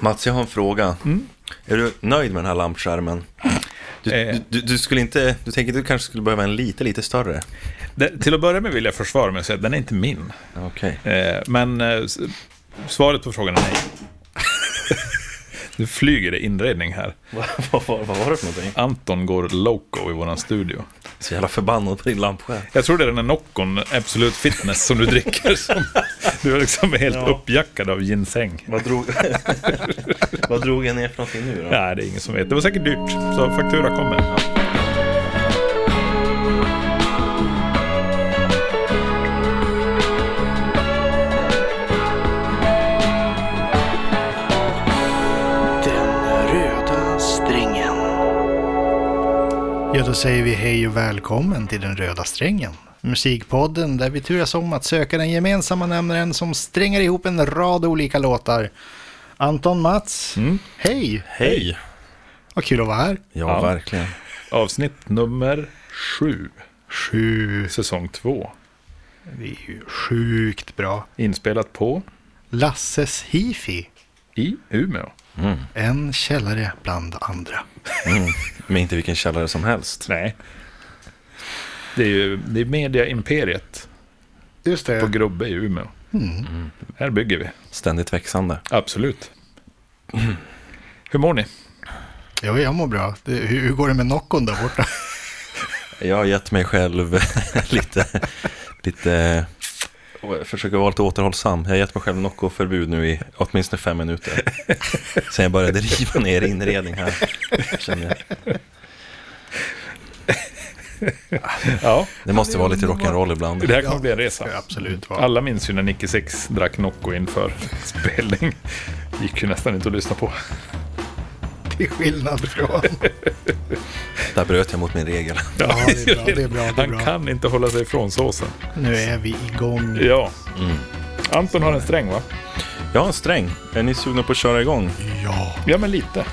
Mats, jag har en fråga. Mm. Är du nöjd med den här lampskärmen? Du, Eh. du, du, skulle inte, du tänker att du kanske skulle behöva en lite, lite större? Det, till att börja med vill jag försvara mig och säga att den är inte min. Okej. Eh, men eh, svaret på frågan är nej. nu flyger det inredning här. Vad, vad, vad, var det för någonting? Anton går loco i våran studio. Så jävla förbannad på din lampskärm. Jag tror det är den här Noccon Absolute Fitness som du dricker. Som, du är liksom helt Ja. uppjackad av ginseng. Vad drog, vad drog jag ner för någonting nu då? Nej, det är ingen som vet. Det var säkert dyrt. Så faktura kommer. Den röda strängen. Ja, då säger vi hej och välkommen till Den röda strängen. Musikpodden där vi turas om att söka den gemensamma nämnaren som strängar ihop en rad olika låtar. Anton Mats, Mm. hej! Hej! Vad kul att vara här. Ja, Ja. verkligen. Avsnitt nummer sju. Sju, Säsong två. det är ju sjukt bra. Inspelat på Lasses Hifi, i Umeå. Mm. en källare bland andra. Mm. Men inte vilken källare som helst. Nej. Det är ju det är media-imperiet Just på det. Grubbe i Umeå. Mm. Här bygger vi. Ständigt växande. Absolut. Hur mår ni? Ja, jag mår bra. Det, hur, hur går det med Noccon där borta? Jag har gett mig själv lite, lite, jag försöker vara lite återhållsam. Jag har gett mig själv Nocco-förbud nu i åtminstone fem minuter. Sen jag började riva ner inredning här. Känner jag. Ja, Det måste vara lite rock'n'roll ibland. det här kommer bli en resa. Absolut vara. Alla minns ju när Nicky Six drack Nocco inför spelning. Gick ju nästan inte att lyssna på. Till skillnad från... Där bröt jag mot min regel. Ja, det är bra. Det är bra. Det är Han bra. kan inte hålla sig ifrån såsen. Nu är vi igång. Ja. Mm. Anton har en sträng va? Jag har en sträng. Är ni sugna på att köra igång? Ja. Ja, men lite.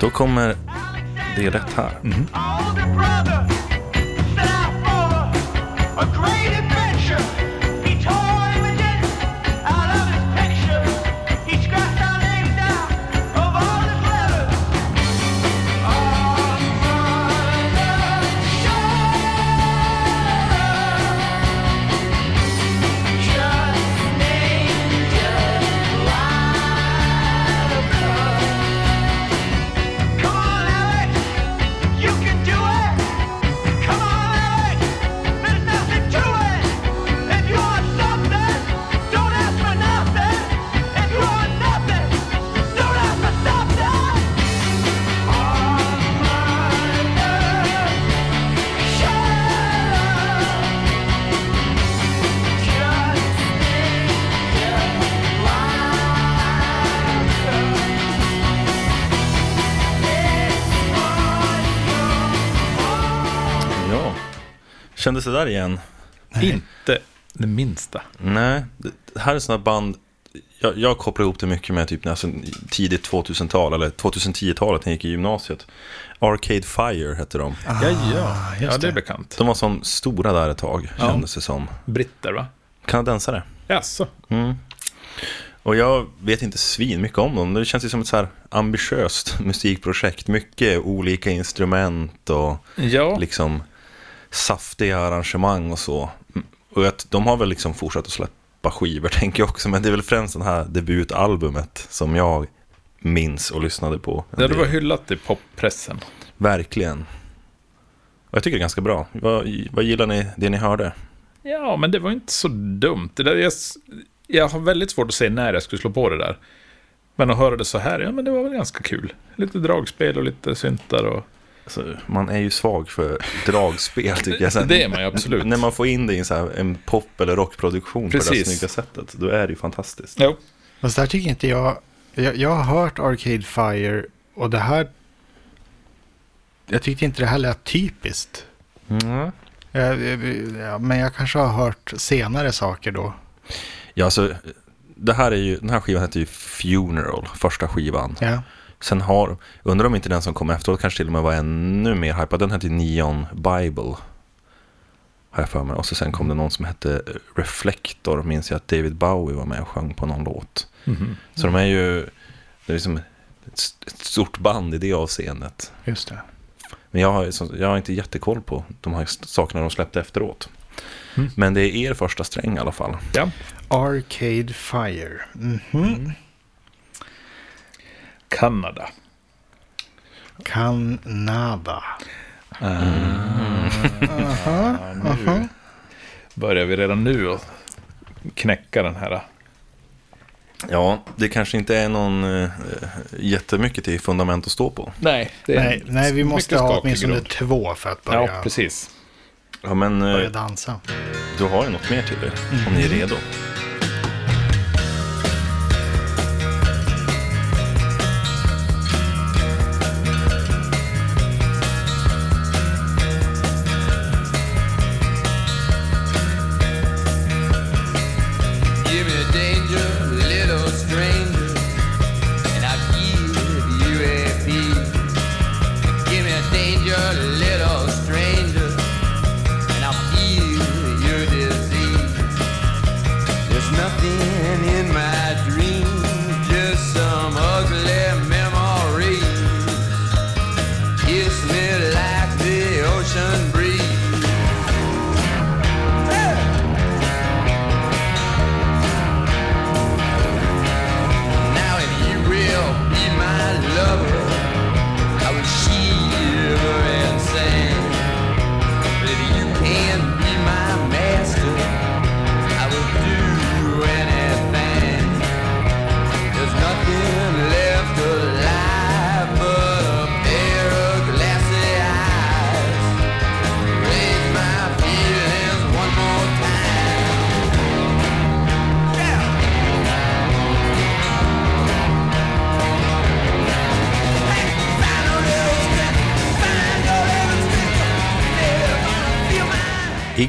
Då kommer det rätt här. older brother Kändes det där igen? Inte det minsta. Nej, det här är sådana band. Jag, jag kopplar ihop det mycket med typ alltså, tidigt 2000-tal eller 2010-talet när jag gick i gymnasiet. Arcade Fire hette de. ja, ja. Ah, just ja, det är bekant. De var som stora där ett tag, Ja. kändes det som. Britter va? Kanadensare. Jaså? Mm. Och jag vet inte svin mycket om dem. Det känns ju som ett så här ambitiöst musikprojekt. Mycket olika instrument och Ja. liksom saftiga arrangemang och så. Och att de har väl liksom fortsatt att släppa skivor tänker jag också. Men det är väl främst den här debutalbumet som jag minns och lyssnade på. Ja, det var hyllat i poppressen. Verkligen. Och jag tycker det är ganska bra. Vad, vad gillar ni det ni hörde? Ja, men det var inte så dumt. Det där, jag, jag har väldigt svårt att säga när jag skulle slå på det där. Men att höra det så här, ja men det var väl ganska kul. Lite dragspel och lite syntar och... Alltså, man är ju svag för dragspel tycker jag. Sen, Det är man ju absolut. När man får in det i en, så här, en pop eller rockproduktion på det Precis. snygga sättet, då är det ju fantastiskt. Jo, Fast där tycker inte jag, jag... Jag har hört Arcade Fire och det här... Jag tyckte inte det här lät typiskt. Mm. Jag, ja, men jag kanske har hört senare saker då. Ja, alltså, det här är ju, den här skivan heter ju Funeral, första skivan. Ja. Sen har, undrar om inte den som kom efteråt kanske till och med var ännu mer hypad. Den hette Neon Bible. Har jag för mig. Och så sen kom det någon som hette Reflector. Minns jag att David Bowie var med och sjöng på någon låt. Så de är ju, det är liksom ett, st- ett stort band i det avseendet. Just det. Men jag har, jag har inte jättekoll på de här sakerna de släppte efteråt. Mm. Men det är er första sträng i alla fall. Ja. Arcade Fire. Mhm. Kanada. Kanada. Nu börjar vi redan nu att knäcka den här. Ja, det kanske inte är någon eh, jättemycket till fundament att stå på. Nej, det är Nej, nej, vi måste ha åtminstone grund. två för att börja, Ja, precis. Ja, men eh, börja dansa. du har ju något mer till er, om ni är redo.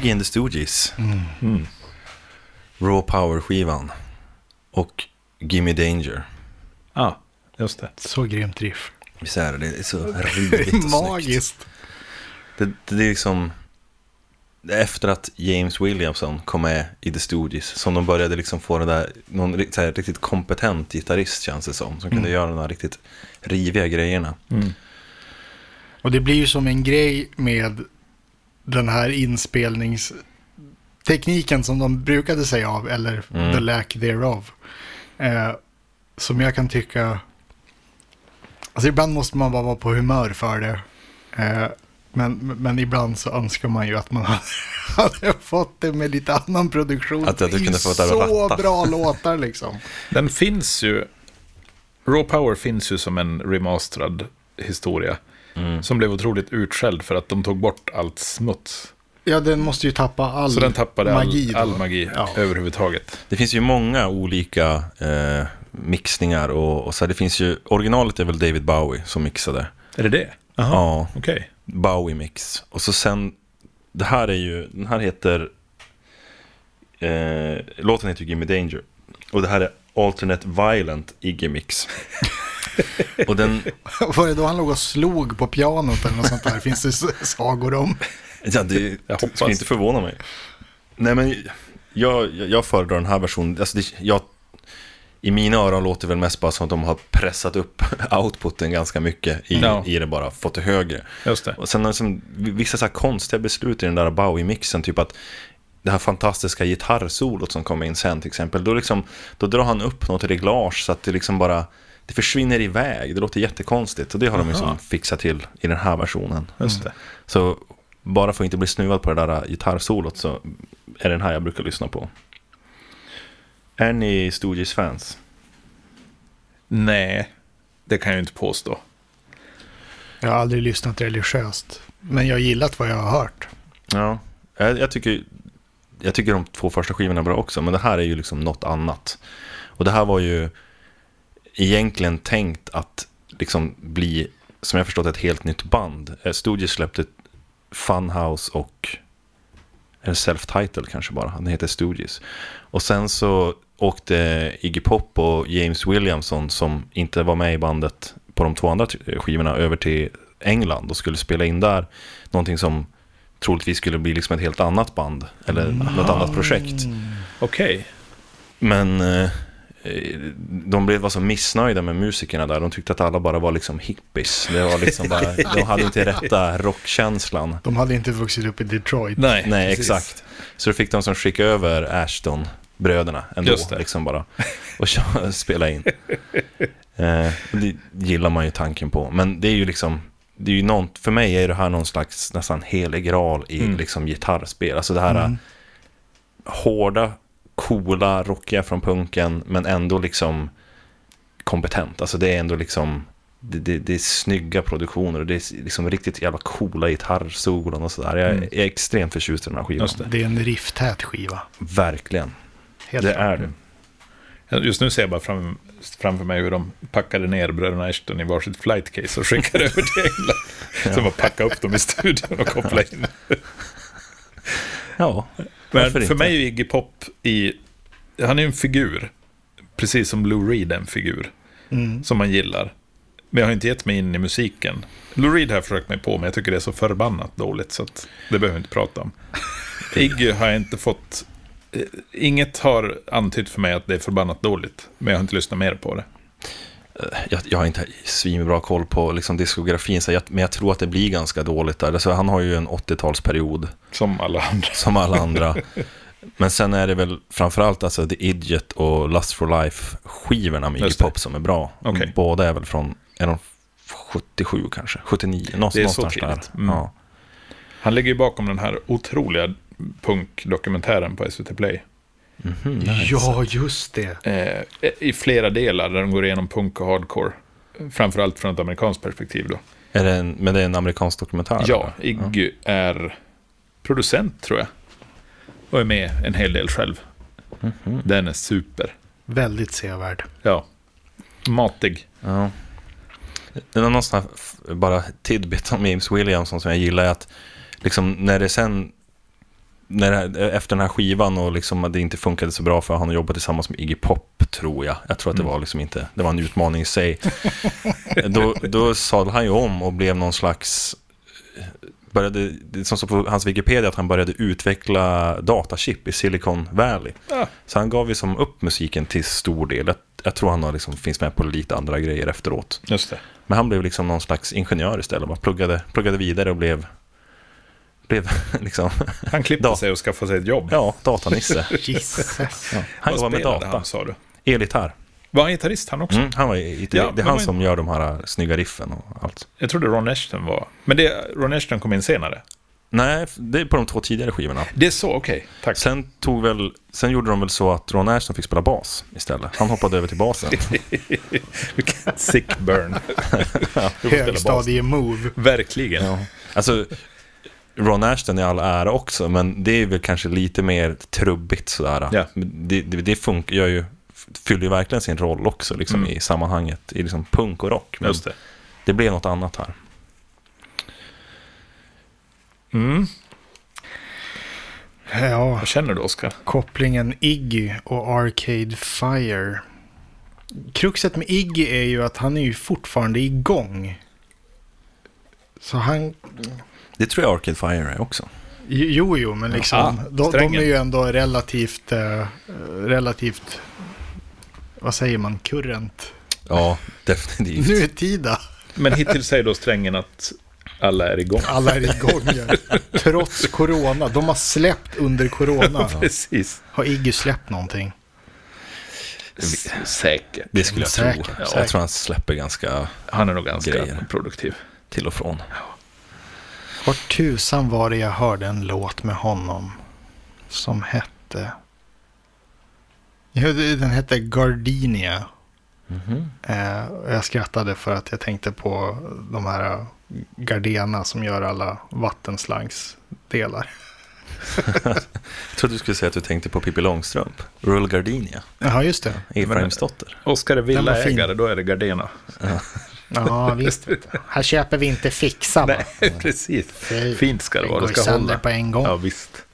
Iggy and the Stooges. Raw Power-skivan. Och Gimme Danger. Ja, just det. Så grymt riff. Visst är det? Det är så rivigt och är snyggt. magiskt. Det, det är liksom... Efter att James Williamson kom med i The Stooges som de började liksom få det där, någon här, riktigt kompetent gitarrist känns det som, som kunde göra de där riktigt riviga grejerna. Och det blir ju som en grej med den här inspelningstekniken som de brukade säga av, eller Mm. the lack thereof. Eh, som jag kan tycka... Alltså ibland måste man bara vara på humör för det. Eh, men, men ibland så önskar man ju att man hade fått det med lite annan produktion. Att- att du kunde få det att Så bra låtar liksom. Den finns ju... Raw Power finns ju som en remasterad historia. Som blev otroligt utskälld för att de tog bort allt smuts. Ja, den måste ju tappa all Så den tappade magi. all, all magi Ja. överhuvudtaget. Det finns ju många olika eh, mixningar och, och så här, det finns ju, originalet är väl David Bowie som mixade. Är det det? Jaha, Ja, okej. Bowie mix. Och så sen, det här är ju, den här heter, eh, låten heter ju Gimme Danger. Och det här är Alternate Violent Iggy Mix. och den, Var det då han låg och slog på pianot eller något sånt där? Finns det sagor om? ja, det Jag jag hoppas. skulle inte förvåna mig. Nej men, jag, jag, jag föredrar den här versionen. Alltså det, jag, I mina öron låter det väl mest bara som att de har pressat upp outputen ganska mycket i, Ja. i det bara, fått det högre. Just det. Och sen liksom, vissa så här konstiga beslut i den där Bowie-mixen, typ att det här fantastiska gitarrsolot som kommer in sen till exempel, då, liksom, då drar han upp något reglage så att det liksom bara, det försvinner iväg, det låter jättekonstigt. Och det har de liksom Aha. fixat till i den här versionen. Just det. Så bara för att inte bli snuvad på det där gitarrsolot så är det den här jag brukar lyssna på. Är ni Stooges-fans? Nej, det kan jag ju inte påstå. Jag har aldrig lyssnat religiöst. Men jag har gillat vad jag har hört. Ja, jag, jag, tycker, jag tycker de två första skivorna är bra också, men det här är ju liksom något annat. Och det här var ju egentligen tänkt att liksom bli, som jag förstått ett helt nytt band. Eh, Stooges släppte Funhouse och eller Self-Title kanske bara, den heter Stooges. Och sen så åkte Iggy Pop och James Williamson som inte var med i bandet på de två andra skivorna över till England och skulle spela in där någonting som troligtvis skulle bli liksom ett helt annat band eller något annat projekt. Okej. Men eh, eh, de blev var så missnöjda med musikerna där. De tyckte att alla bara var liksom hippies. Det var liksom bara, de hade inte rätta rockkänslan. De hade inte vuxit upp i Detroit. Nej, Nej, precis. exakt. Så då fick de som skicka över Ashton, bröderna, ändå, Just det. liksom bara. Och spela in. Eh, och det gillar man ju tanken på. Men det är ju liksom, det är ju någon, för mig är det här någon slags nästan helig graal i Mm. liksom gitarrspel. Alltså det här hårda, coola, rockiga från punken, men ändå liksom kompetent. Alltså det är ändå liksom, det, det, det är snygga produktioner och det är liksom riktigt jävla coola gitarrsolon och sådär. Jag, Mm. jag är extremt förtjust i den här skivan. Det. Det är en rifftät skiva. Verkligen. Helt det klart. är det. Just nu ser jag bara fram, framför mig hur de packade ner bröderna Ashton i varsitt flight case och skickade över till England. Som att packa upp dem i studion och koppla in. Ja, Men för inte? mig är Iggy Pop i... Han är en figur. Precis som Lou Reed är en figur. Mm. Som man gillar. Men jag har inte gett mig in i musiken. Lou Reed har jag försökt mig på, men jag tycker det är så förbannat dåligt. Så att det behöver vi inte prata om. Iggy har jag inte fått... eh, Inget har antytt för mig att det är förbannat dåligt. Men jag har inte lyssnat mer på det. Jag, jag har inte svinbra koll på liksom diskografin, så jag, men jag tror att det blir ganska dåligt där. Så han har ju en 80-talsperiod Som alla andra. som alla andra. Men sen är det väl framförallt alltså The Idiot och Lust for Life-skivorna med. Pop som är bra. Okej. Båda är väl från, är de 77 kanske? 79? Någonstans, Det är så någonstans där. Mm. Ja. Han ligger ju bakom den här otroliga punkdokumentären på SVT Play. Mhm, nice. Ja, just det. Eh, I flera delar där de går igenom punk och hardcore. Framförallt från ett amerikanskt perspektiv då. Är det en, men det är en amerikansk dokumentär? Ja, eller? Iggy är producent tror jag. Och är med en hel del själv. Mhm. Den är super. Väldigt sevärd. Ja. Matig. Ja. Det är någon sån här bara tidbit om James Williamson som jag gillar är att liksom när det sen när här- efter den här skivan och liksom det inte funkade så bra för han att jobba tillsammans med Iggy Pop tror jag. Jag tror att det Mm. var liksom inte, det var en utmaning i sig. då, då sadlade han ju om och blev någon slags började, det som står på hans Wikipedia att han började utveckla datachip i Silicon Valley. Ja. Så han gav ju som upp musiken till stor del. Jag, jag tror han har liksom, finns med på lite andra grejer efteråt. Just det. Men han blev liksom någon slags ingenjör istället. Bara pluggade, pluggade vidare och blev, blev liksom, Han klippte sig och skaffade sig ett jobb. ja, datanisse. Jesus. Ja, han jobbar med data. han sa du? Elgitarr. Var han gitarrist han också? Mm, han var, i- Ja, det är han var- som gör de här snygga riffen och allt. Jag trodde Ron Ashton var... Men det, Ron Ashton kom in senare. Nej, det är på de två tidigare skivorna. Det är så, okej. Tack. Sen, tog väl, sen gjorde de väl så att Ron Ashton fick spela bas istället. Han hoppade över till basen. Sick burn. Högstadie-move. Verkligen. Ja. Alltså, Ron Ashton är all ära också, men det är väl kanske lite mer trubbigt sådär. Men Det, det, det funkar, gör ju, fyller ju verkligen sin roll också liksom, Mm. i sammanhanget, i liksom punk och rock. Men Just det. det blev något annat här. Mm. Ja, Vad känner du, Oskar? kopplingen Iggy och Arcade Fire. Kruxet med Iggy är ju att han är ju fortfarande igång. Så han... Det tror jag Arcade Fire är också. Jo, jo, men liksom. Ja, de, de är ju ändå relativt... Eh, relativt... Vad säger man? Kurrent. Ja, definitivt. Nu är tida. Men hittills säger då strängen att alla är igång. Alla är igång. ja. Trots corona. De har släppt under corona. Precis. Har Iggy släppt någonting? Säkert. Det skulle jag Säkert, tro. säkert. Jag tror han släpper ganska Han är nog ganska Grejer. produktiv. till och från. Var tusan var det jag hörde en låt med honom som hette... Ja, den hette Gardenia. Mhm. Eh, och jag skrattade för att jag tänkte på de här Gardena som gör alla vattenslagsdelar. Jag trodde du skulle säga att du tänkte på Pippi Långstrump. Rural Gardenia, Jaha, just det. Efraims dotter. Oskar är villaägare, då är det Gardena. Ja, visst. Här köper vi inte fixa, va? Nej, precis. Fy, Fint ska det Det vara, det ska sönder hålla. på en gång. Ja, Ja, visst.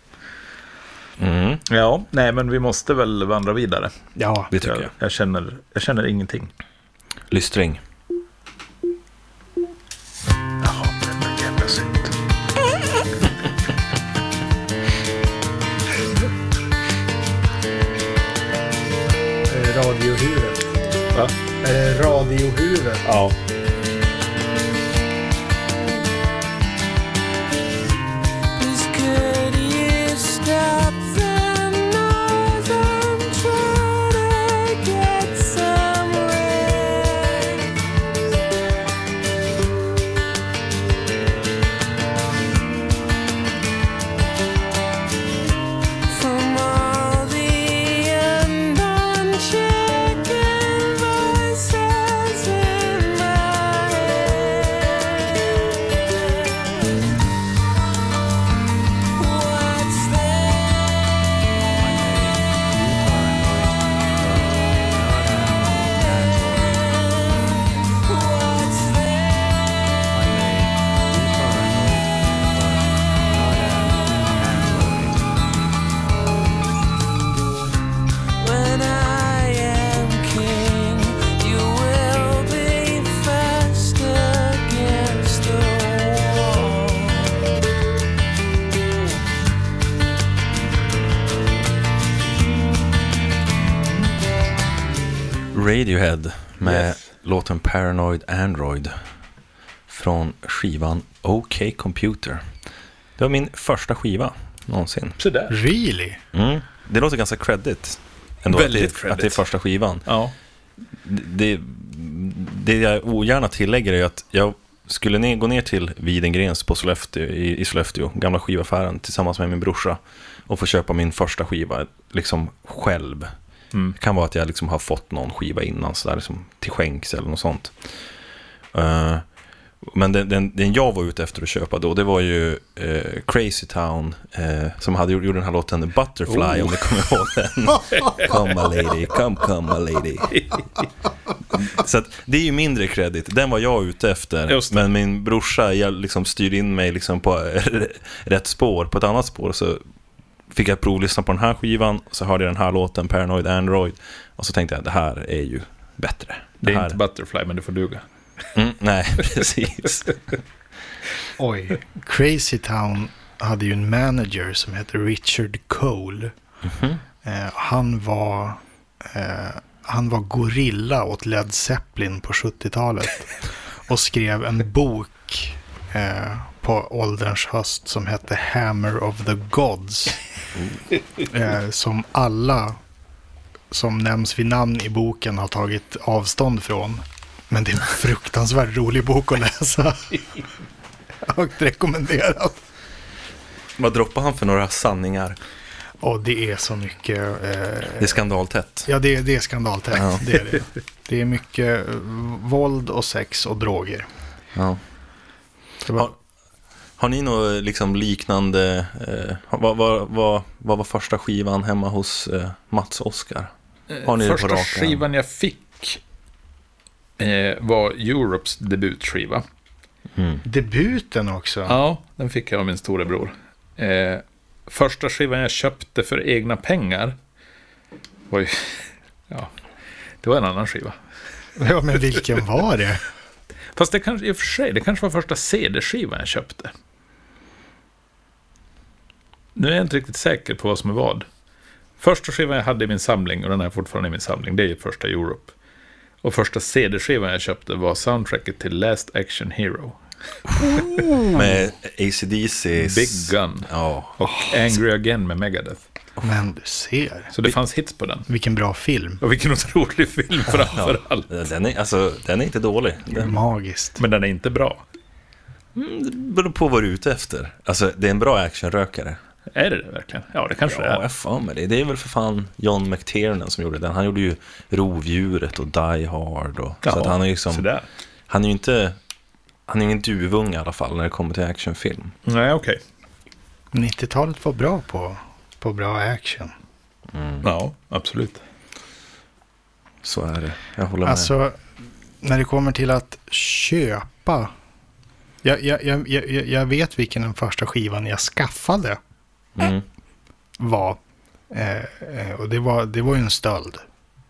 Mm, Ja, nej, men vi måste väl vandra vidare. det tycker Jag, jag. jag, känner, jag känner ingenting. Lystring. Jaha, det är jävla synd. radiohit Va? Är det radiohuvudet? Ja. Paranoid Android från skivan OK Computer. Det var min första skiva någonsin. Så där. Really? Mm. Det låter ganska credit. Ändå Väldigt att, det, credit. att det är första skivan. Ja. Det, det jag ogärna tillägger är att jag skulle ner, gå ner till Widengrens på Sollefteå, i, i Sollefteå, gamla skivaffären, tillsammans med min brorsa och få köpa min första skiva liksom själv. Mm. Det kan vara att jag liksom har fått någon skiva innan, så där, liksom, till skänks eller något sånt. Eh, men den, den, den jag var ute efter att köpa då, det var ju eh, Crazy Town, eh, som hade gjort, gjort den här låten Butterfly, om ni kommer ihåg den. come my lady, come, come my lady. Så att, det är ju mindre kredit, den var jag ute efter. Men min brorsa jag liksom styrde in mig liksom på rätt spår, på ett annat spår. Så fick jag provlyssna på den här skivan, så hörde jag den här låten, Paranoid Android. Och så tänkte jag, det här är ju bättre. Det är här... inte Butterfly, men det får duga. Mm, nej, precis. Oj. Crazy Town hade ju en manager som heter Richard Cole. Mhm. Eh, han var eh, han var gorilla åt Led Zeppelin på 70-talet. Och skrev en bok eh, på ålderns höst som hette Hammer of the Gods. Eh, som alla som nämns vid namn i boken har tagit avstånd från. Men det är en fruktansvärt rolig bok att läsa. Högt rekommenderad. Vad droppar han för några sanningar? Och det är så mycket. Eh, Det är skandaltätt. ja, det, det är skandaltätt. Ja. Det är det. Det är mycket eh, våld och sex och droger. Ja. Var, Har, har ni något liksom liknande, eh, vad, vad, vad, vad var första skivan hemma hos eh, Mats Oskar? Har ni det på Första rak arm? skivan jag fick eh, var Europes debutskiva. Mm. Debuten också. Ja, den fick jag av min storebror. Eh, första skivan jag köpte för egna pengar var ju... Ja, det var en annan skiva. Ja, men vilken var det? Fast det kanske, i och för sig, det kanske var första CD-skivan jag köpte. Nu är jag inte riktigt säker på vad som är vad. Första skivan jag hade i min samling, och den är fortfarande i min samling, det är ju första Europe. Och första CD-skivan jag köpte var soundtracket till Last Action Hero. Med ACDC's... Big Gun. Ja. Och Angry Again med Megadeth. Men du ser. Så det fanns hits på den. Vilken bra film. Och vilken otrolig film framför allt. Den är, alltså, den är inte dålig. Den Magiskt. Men den är inte bra. beror på vad du är ute efter. Alltså, det är en bra actionrökare. Är det det verkligen? Ja, det kanske Ja, det är. jag har för mig det. Det är väl för fan John McTiernan som gjorde den. Han gjorde ju Rovdjuret och Die Hard. Och, så att han är ju liksom, sådär. han är ju inte, han är ingen duvunge i alla fall när det kommer till actionfilm. Nej, okej. 90-talet var bra på, på bra action. Ja, absolut. Så är det. Jag håller med. Alltså, när det kommer till att köpa. Jag, jag, jag, jag, jag vet vilken den första skivan jag skaffade Mm. var. Eh, eh, och det var, det var ju en stöld.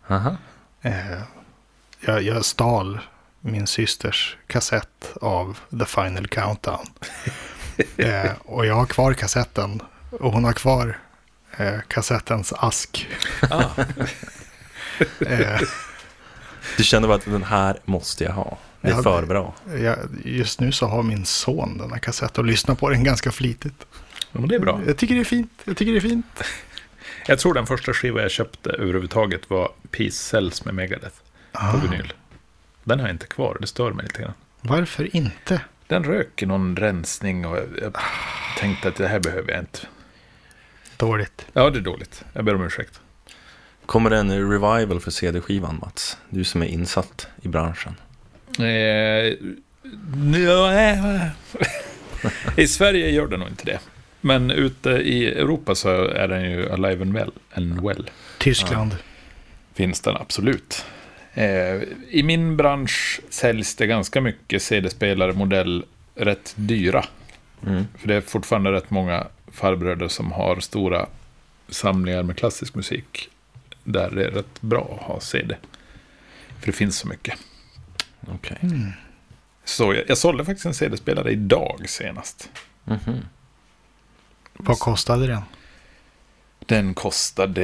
Aha. Eh, jag, jag stal min systers kassett av The Final Countdown. eh, och jag har kvar kassetten. Och hon har kvar eh, kassettens ask. Ah. eh, Du kände bara att den här måste jag ha. Det är Ja, för bra. Jag, just nu så har min son denna kassett och lyssnar på den ganska flitigt. Ja, men det är bra. Jag tycker det är fint. Jag tycker det är fint. Jag tror den första skiva jag köpte överhuvudtaget var Peace Cells med Megadeth Ah. på vinyl. Den har jag inte kvar, det stör mig lite grann. Varför inte? Den rök i någon rensning och jag, tänkte att det här behöver jag inte. Dåligt. Ja, det är dåligt. Jag ber om ursäkt. Kommer det en revival för CD-skivan Mats? Du som är insatt i branschen. Eh, ja, eh. I Sverige gör den nog inte det. Men ute i Europa så är den ju alive and well. And well. Tyskland. Finns den absolut. Eh, I min bransch säljs det ganska mycket CD-spelare modell rätt dyra. Mm. För det är fortfarande rätt många farbröder som har stora samlingar med klassisk musik. Där det är rätt bra att ha CD. För det finns så mycket. Okej. Så jag, jag sålde faktiskt en CD-spelare idag senast. Mhm. Vad kostade den? Den kostade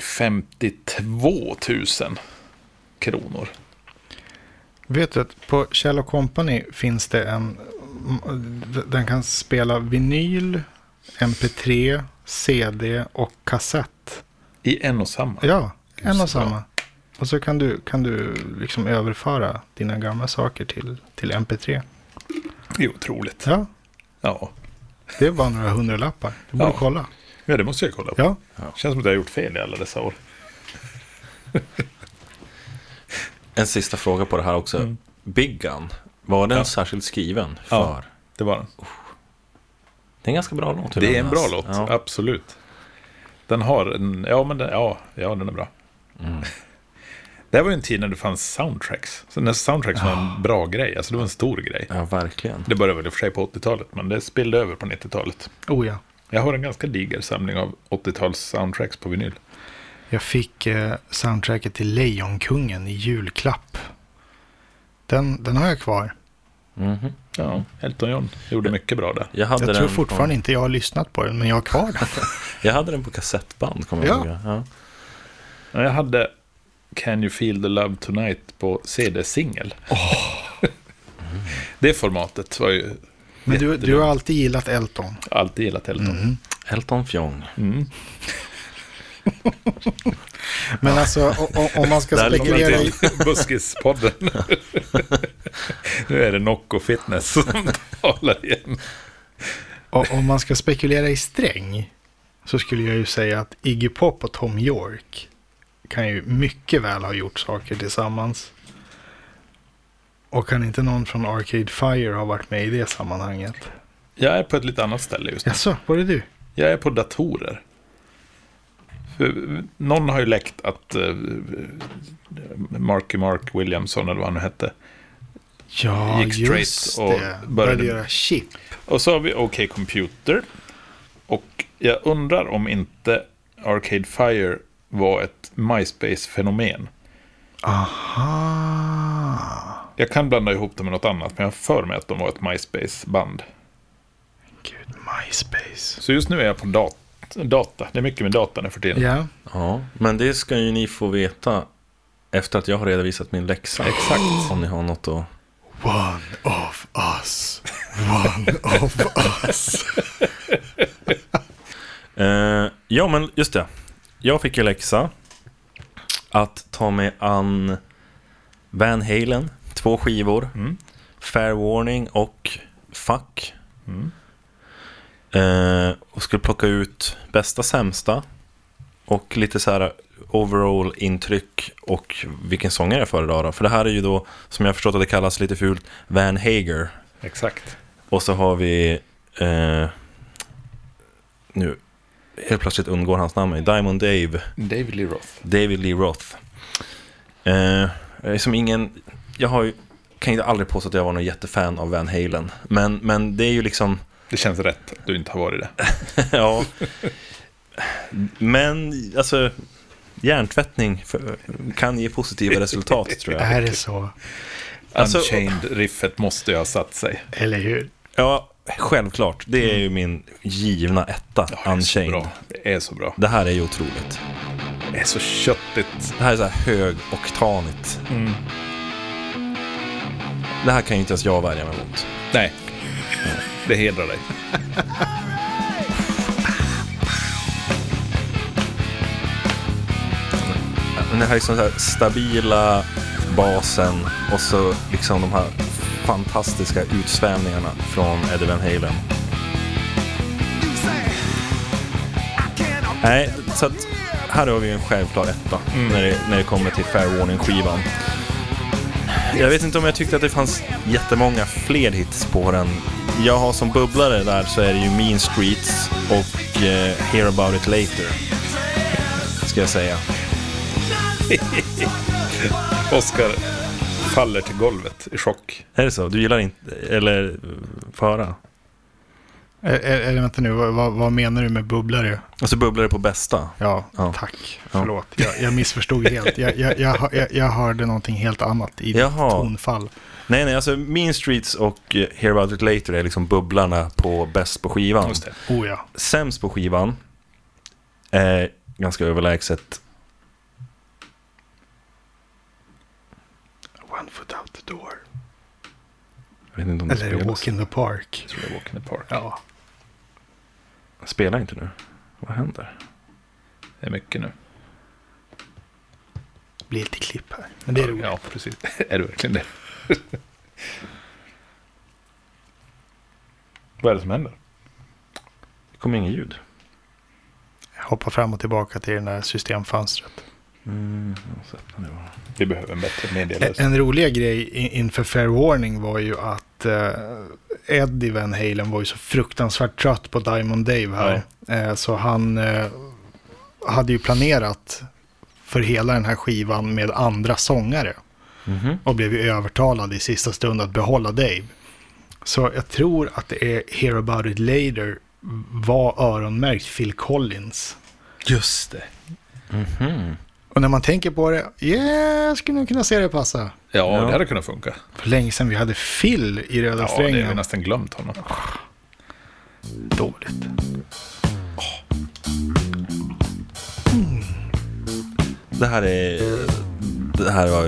52 000 kronor. Vet du att på Kjell Company finns det en... Den kan spela vinyl, MP3, CD och kassett. I en och samma. Ja, en och samma. Och så kan du, kan du liksom överföra dina gamla saker till, till MP3. Det är otroligt. Ja, Ja. Det är bara några hundralappar. Du borde Ja. kolla. ja, det måste jag kolla på. Ja, Känns som att jag har gjort fel i alla dessa år. En sista fråga på det här också. Mm. Big Gun, var den Ja. särskilt skriven för? Ja. Det var den. Det är en ganska bra låt. Det är en bra låt, Ja. absolut. Den har en, ja men den, ja, ja, den är bra. Mm. Det här var ju en tid när det fanns soundtracks. Så när soundtracks var en bra grej, alltså det var en stor grej. ja, verkligen. Det började väl i och för sig på 80-talet, men det spillde över på 90-talet. oh ja. Jag har en ganska diger samling av 80-tals soundtracks på vinyl. Jag fick eh, soundtracket till Lejonkungen i julklapp. Den, den har jag kvar. Mhm. Ja, Elton John gjorde mycket bra där. Jag, hade Jag tror den fortfarande på, inte jag har lyssnat på den, men jag har kvar den. jag hade den på kassettband, kommer jag Ja. ihåg. Ja. Ja, Jag hade Can You Feel The Love Tonight på CD-singel. det formatet var ju Men du, du har alltid gillat Elton. alltid gillat Elton. Mm. Elton Fjong. Mm. Men alltså, om man ska spekulera i... Buskispodden. nu är det Nocco Fitness som talar igen. o- Om man ska spekulera i sträng så skulle jag ju säga att Iggy Pop och Tom York kan ju mycket väl ha gjort saker tillsammans. Och kan inte någon från Arcade Fire ha varit med i det sammanhanget? Jag är på ett lite annat ställe just nu. Jaså, var det du? Jag är på datorer. För någon har ju läckt att uh, Marky Mark Williamson, eller vad han nu hette. Ja, Gick straight och det. började- Började göra chip. Och så har vi OK Computer. Och jag undrar om inte Arcade Fire var ett MySpace-fenomen. Aha. Jag kan blanda ihop det med något annat, men jag har för mig att de var ett MySpace-band. Gud, MySpace. Så just nu är jag på dat data. Det är mycket med data nu för tiden. Ja, Ja, men det ska ju ni få veta efter att jag har redovisat min läxa. Exakt. Om ni har något att... one of us. One of us. Eh, ja, men just det. Jag fick ju läxa att ta mig an Van Halen, två skivor, Mm. Fair Warning och Fuck. Mm. Eh, och skulle plocka ut bästa, sämsta och lite så här overall intryck och vilken sångare jag föredrar. då. För det här är ju då, som jag förstått att det kallas lite fult, Van Hager. Exakt. Och så har vi, eh, nu helt plötsligt undgår hans namn mig, Diamond Dave, David Lee Roth. David Lee Roth. Eh, som ingen, jag har ju, kan ju aldrig påstå att jag var någon jättefan av Van Halen. Men, men det är ju liksom, Det känns rätt att du inte har varit det. ja. Men alltså, hjärntvättning för, kan ge positiva resultat tror jag. Är det så? Alltså- Unchained-riffet måste ju ha satt sig. Eller hur? Ja, självklart. Det är ju min givna etta, Ja, Unchained. Det är så bra. Det här är ju otroligt. Det är så köttigt. Det här är så här högoktanigt. Mm. Det här kan ju inte ens jag värja mig mot. Nej, det hedrar dig. Det här är liksom så här stabila basen och så liksom de här fantastiska utsvävningarna från Eddie Van Halen. Nej, så att här har vi en självklar etta när, det, när det kommer till Fair Warning-skivan. Jag vet inte om jag tyckte att det fanns jättemånga fler hits på den. Jag har som bubblare där så är det ju Mean Streets och eh, Hear About It Later. Ska jag säga. Oskar faller till golvet i chock. Är det så? Du gillar inte, eller få höra? Är, vänta nu, vad, vad, menar du med bubblare? Alltså bubblare på bästa. Ja, Ja. tack. Ja. Förlåt, jag, jag missförstod helt. Jag, jag, jag, jag, jag hörde någonting helt annat i ditt Jaha. tonfall. Nej, nej, alltså Mean Streets och eh, Hear About It Later är liksom bubblarna på bäst på skivan. Just det. Oh ja. Sämst på skivan är ganska överlägset. One foot out the door. Jag vet inte om Eller spelas. Walk in the park. Jag tror det är Walk in the Park. Ja. Spelar inte nu. Vad händer? Det är mycket nu. Det blir lite klipp här. Men det är roligt. Ja, precis. är det verkligen det? Vad är det som händer? Det kommer inget ljud. Hoppa fram och tillbaka till det där systemfönstret. Mm. Vi behöver en bättre meddelösning. En roliga grej inför Fair Warning var ju att eh, Eddie Van Halen var ju så fruktansvärt trött på Diamond Dave här. Eh, så han eh, hade ju planerat för hela den här skivan med andra sångare. Mhm. Och blev ju övertalad i sista stund att behålla Dave. Så jag tror att det är Hear About It Later var öronmärkt Phil Collins. Just det. Mhm. Och när man tänker på det, yeah, jag skulle nog kunna se det passa. Ja, Ja. det hade kunnat funka. För länge sedan vi hade Phil i Röda Ja, det har strängen. vi nästan glömt honom. Dåligt. Det här är... Det här var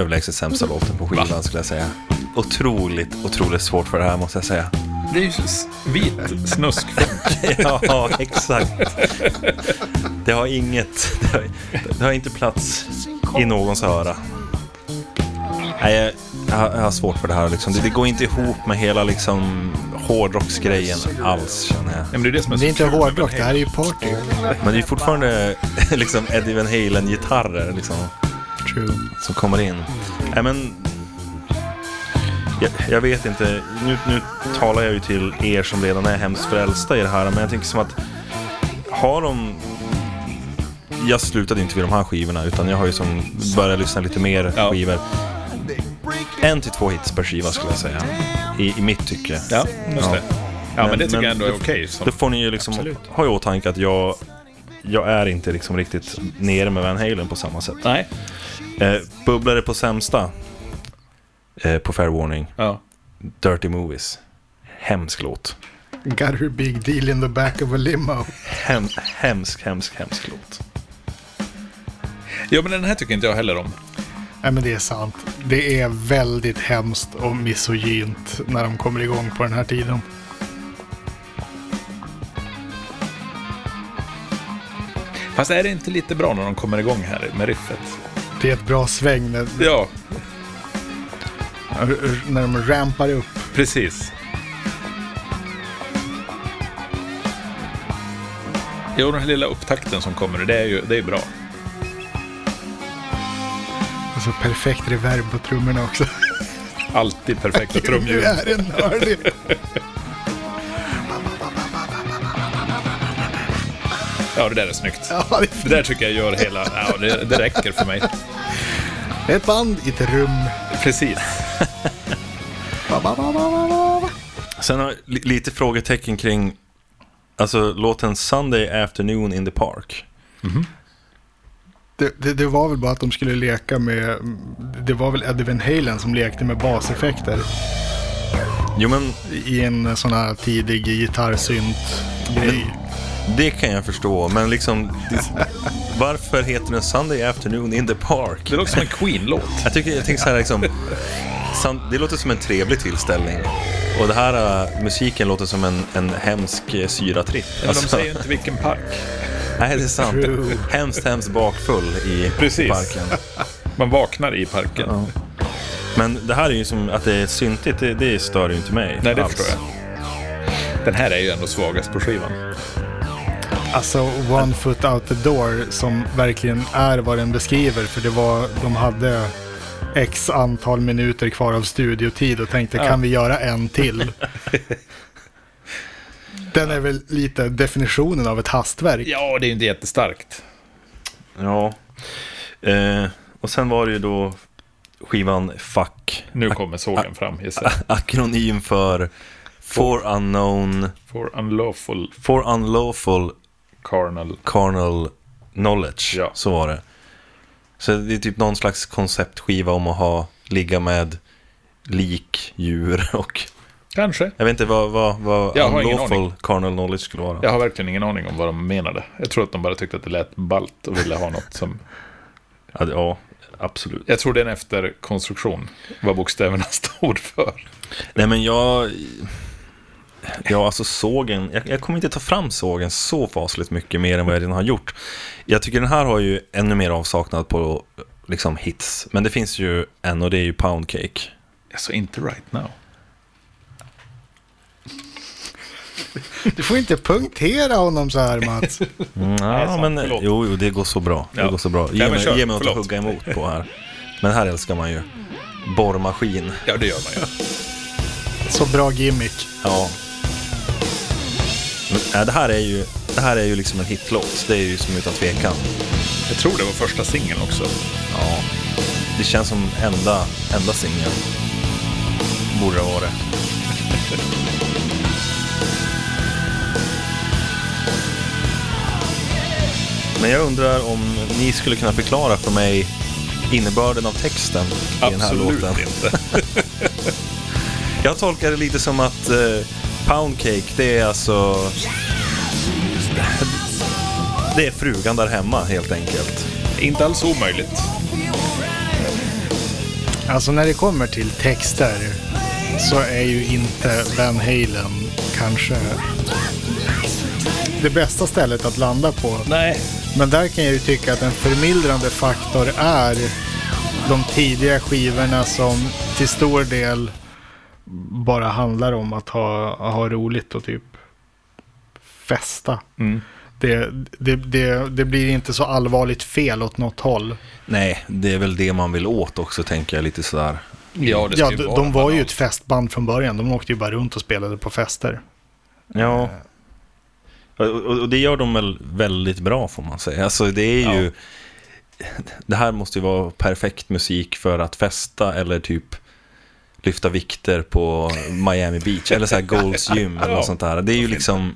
överlägset sämsta låten på skivan skulle jag säga. Otroligt, otroligt svårt för det här måste jag säga. Det är ju vit snuskfunk. Ja, exakt. Det har inget, det har, det har inte plats i någons öra. Nej, jag, jag, har, svårt för det här liksom. Det, det går inte ihop med hela liksom hårdrocksgrejen alls känner jag. Ja, men det är det som är det är inte hårdrock, det här är ju party. Men det är fortfarande liksom Eddie Van Halen-gitarrer liksom, True. som kommer in. Nej men, jag, jag vet inte, nu, nu talar jag ju till er som redan är hemskt frälsta i det här, men jag tänker som att har de... Jag slutade inte vid de här skivorna, utan jag har ju som börjat lyssna lite mer Ja. skivor. En till två hits per skiva skulle jag säga, i, i mitt tycke. Ja, just Ja. det. Ja, men, det tycker men jag ändå är okej. som- Då får ni ju liksom ha i åtanke att jag, jag är inte liksom riktigt nere med Van Halen på samma sätt. Nej. Eh, bubblare på sämsta eh, på Fair Warning. Ja. Dirty Movies. Hemsk låt. Got her big deal in the back of a limo. Hem, hemsk, hemsk, hemsk låt. ja, men den här tycker inte jag heller om. Nej men det är sant. Det är väldigt hemskt och misogynt när de kommer igång på den här tiden. Fast är det inte lite bra när de kommer igång här med riffet? Det är ett bra sväng när, Ja, när de rampar upp. precis. Jo, den här lilla upptakten som kommer, det är ju det är bra. Och så perfekt reverb på trummorna också. Alltid perfekta Du trumljud. är en nördig. Ja, det där är snyggt. Ja, det är Det där tycker jag gör hela... Ja, det, det räcker för mig. ett band i ett rum. Precis. Sen har jag li- lite frågetecken kring alltså, låten Sunday Afternoon in the Park. Det, det, det var väl bara att de skulle leka med... Det var väl Eddie Van Halen som lekte med baseffekter Jo men i en sån här tidig gitarrsynt-grej. Det kan jag förstå, men liksom Varför heter den Sunday Afternoon in the Park? Det låter som en Queen-låt. Jag tycker, jag tänker så här liksom, det låter som en trevlig tillställning. Och det här äh, musiken låter som en, en hemsk äh, syratripp. Men Alltså, de säger ju inte vilken park. Nej, det är sant. True. Hemskt, hemskt bakfull i Precis. parken. Man vaknar i parken. Ja. Men det här är ju som att det är syntigt, det, det stör ju inte mig. Nej, det alls. förstår jag. Den här är ju ändå svagast på skivan. Alltså One Foot Out the Door som verkligen är vad den beskriver. För det var, de hade x antal minuter kvar av studiotid och tänkte Ja. kan vi göra en till? Den är väl lite definitionen av ett hastverk. Ja, det är ju inte jättestarkt. Ja. Eh, och sen var det ju då skivan Fuck. Nu kommer sågen fram, gissar. Akronym för For Unknown, For unlawful For Unlawful carnal. Carnal Knowledge. Ja. Så var det. Så det är typ någon slags konceptskiva om att ha, ligga med lik, djur och Kanske. jag vet inte vad, vad, vad Jag Unlawful. Carnal Knowledge skulle vara. Jag har verkligen ingen aning om vad de menade. Jag tror att de bara tyckte att det lät balt och ville ha något som... Ja, det- ja, absolut. Jag tror det är en efterkonstruktion, vad bokstäverna stod för. Nej men jag... Ja, alltså sågen. Jag, jag kommer inte ta fram sågen så fasligt mycket mer än vad jag redan har gjort. Jag tycker den här har ju ännu mer avsaknad på liksom hits. Men det finns ju en och det är ju Pound Cake. Alltså inte right now. Du får inte punktera honom så här Mats. Mm, ja, sant, men förlåt. jo, jo, det går så bra. Det Ja. går så bra. Ge, Nej, mig, kör, ge mig något att hugga emot på här. Men här älskar man ju borrmaskin. Ja, det gör man ju. Så bra gimmick. Ja. Det, här är ju, det här är ju liksom en hitlåt. Det är ju som utan tvekan. Jag tror det var första singeln också. Ja, det känns som enda, enda singeln. Borde det vara det. Men jag undrar om ni skulle kunna förklara för mig innebörden av texten i den här Absolut låten. inte. Jag tolkar det lite som att eh, Pound Cake, det är alltså... Det är frugan där hemma helt enkelt. inte alls omöjligt. Alltså när det kommer till texter så är ju inte Van Halen kanske det bästa stället att landa på. Nej. Men där kan jag ju tycka att en förmildrande faktor är de tidiga skivorna som till stor del bara handlar om att ha, ha roligt och typ festa. Mm. Det, det, det, det blir inte så allvarligt fel åt något håll. Nej, det är väl det man vill åt också tänker jag lite sådär. Ja, det Ja, de, de var ju ett festband från början. De åkte ju bara runt och spelade på fester. Ja. Och, och, det gör de väl väldigt bra får man säga. Alltså det är ju... Det här måste ju vara perfekt musik för att festa eller typ lyfta vikter på Miami Beach eller så här Gold's Gym eller något sånt där. Det är ju liksom...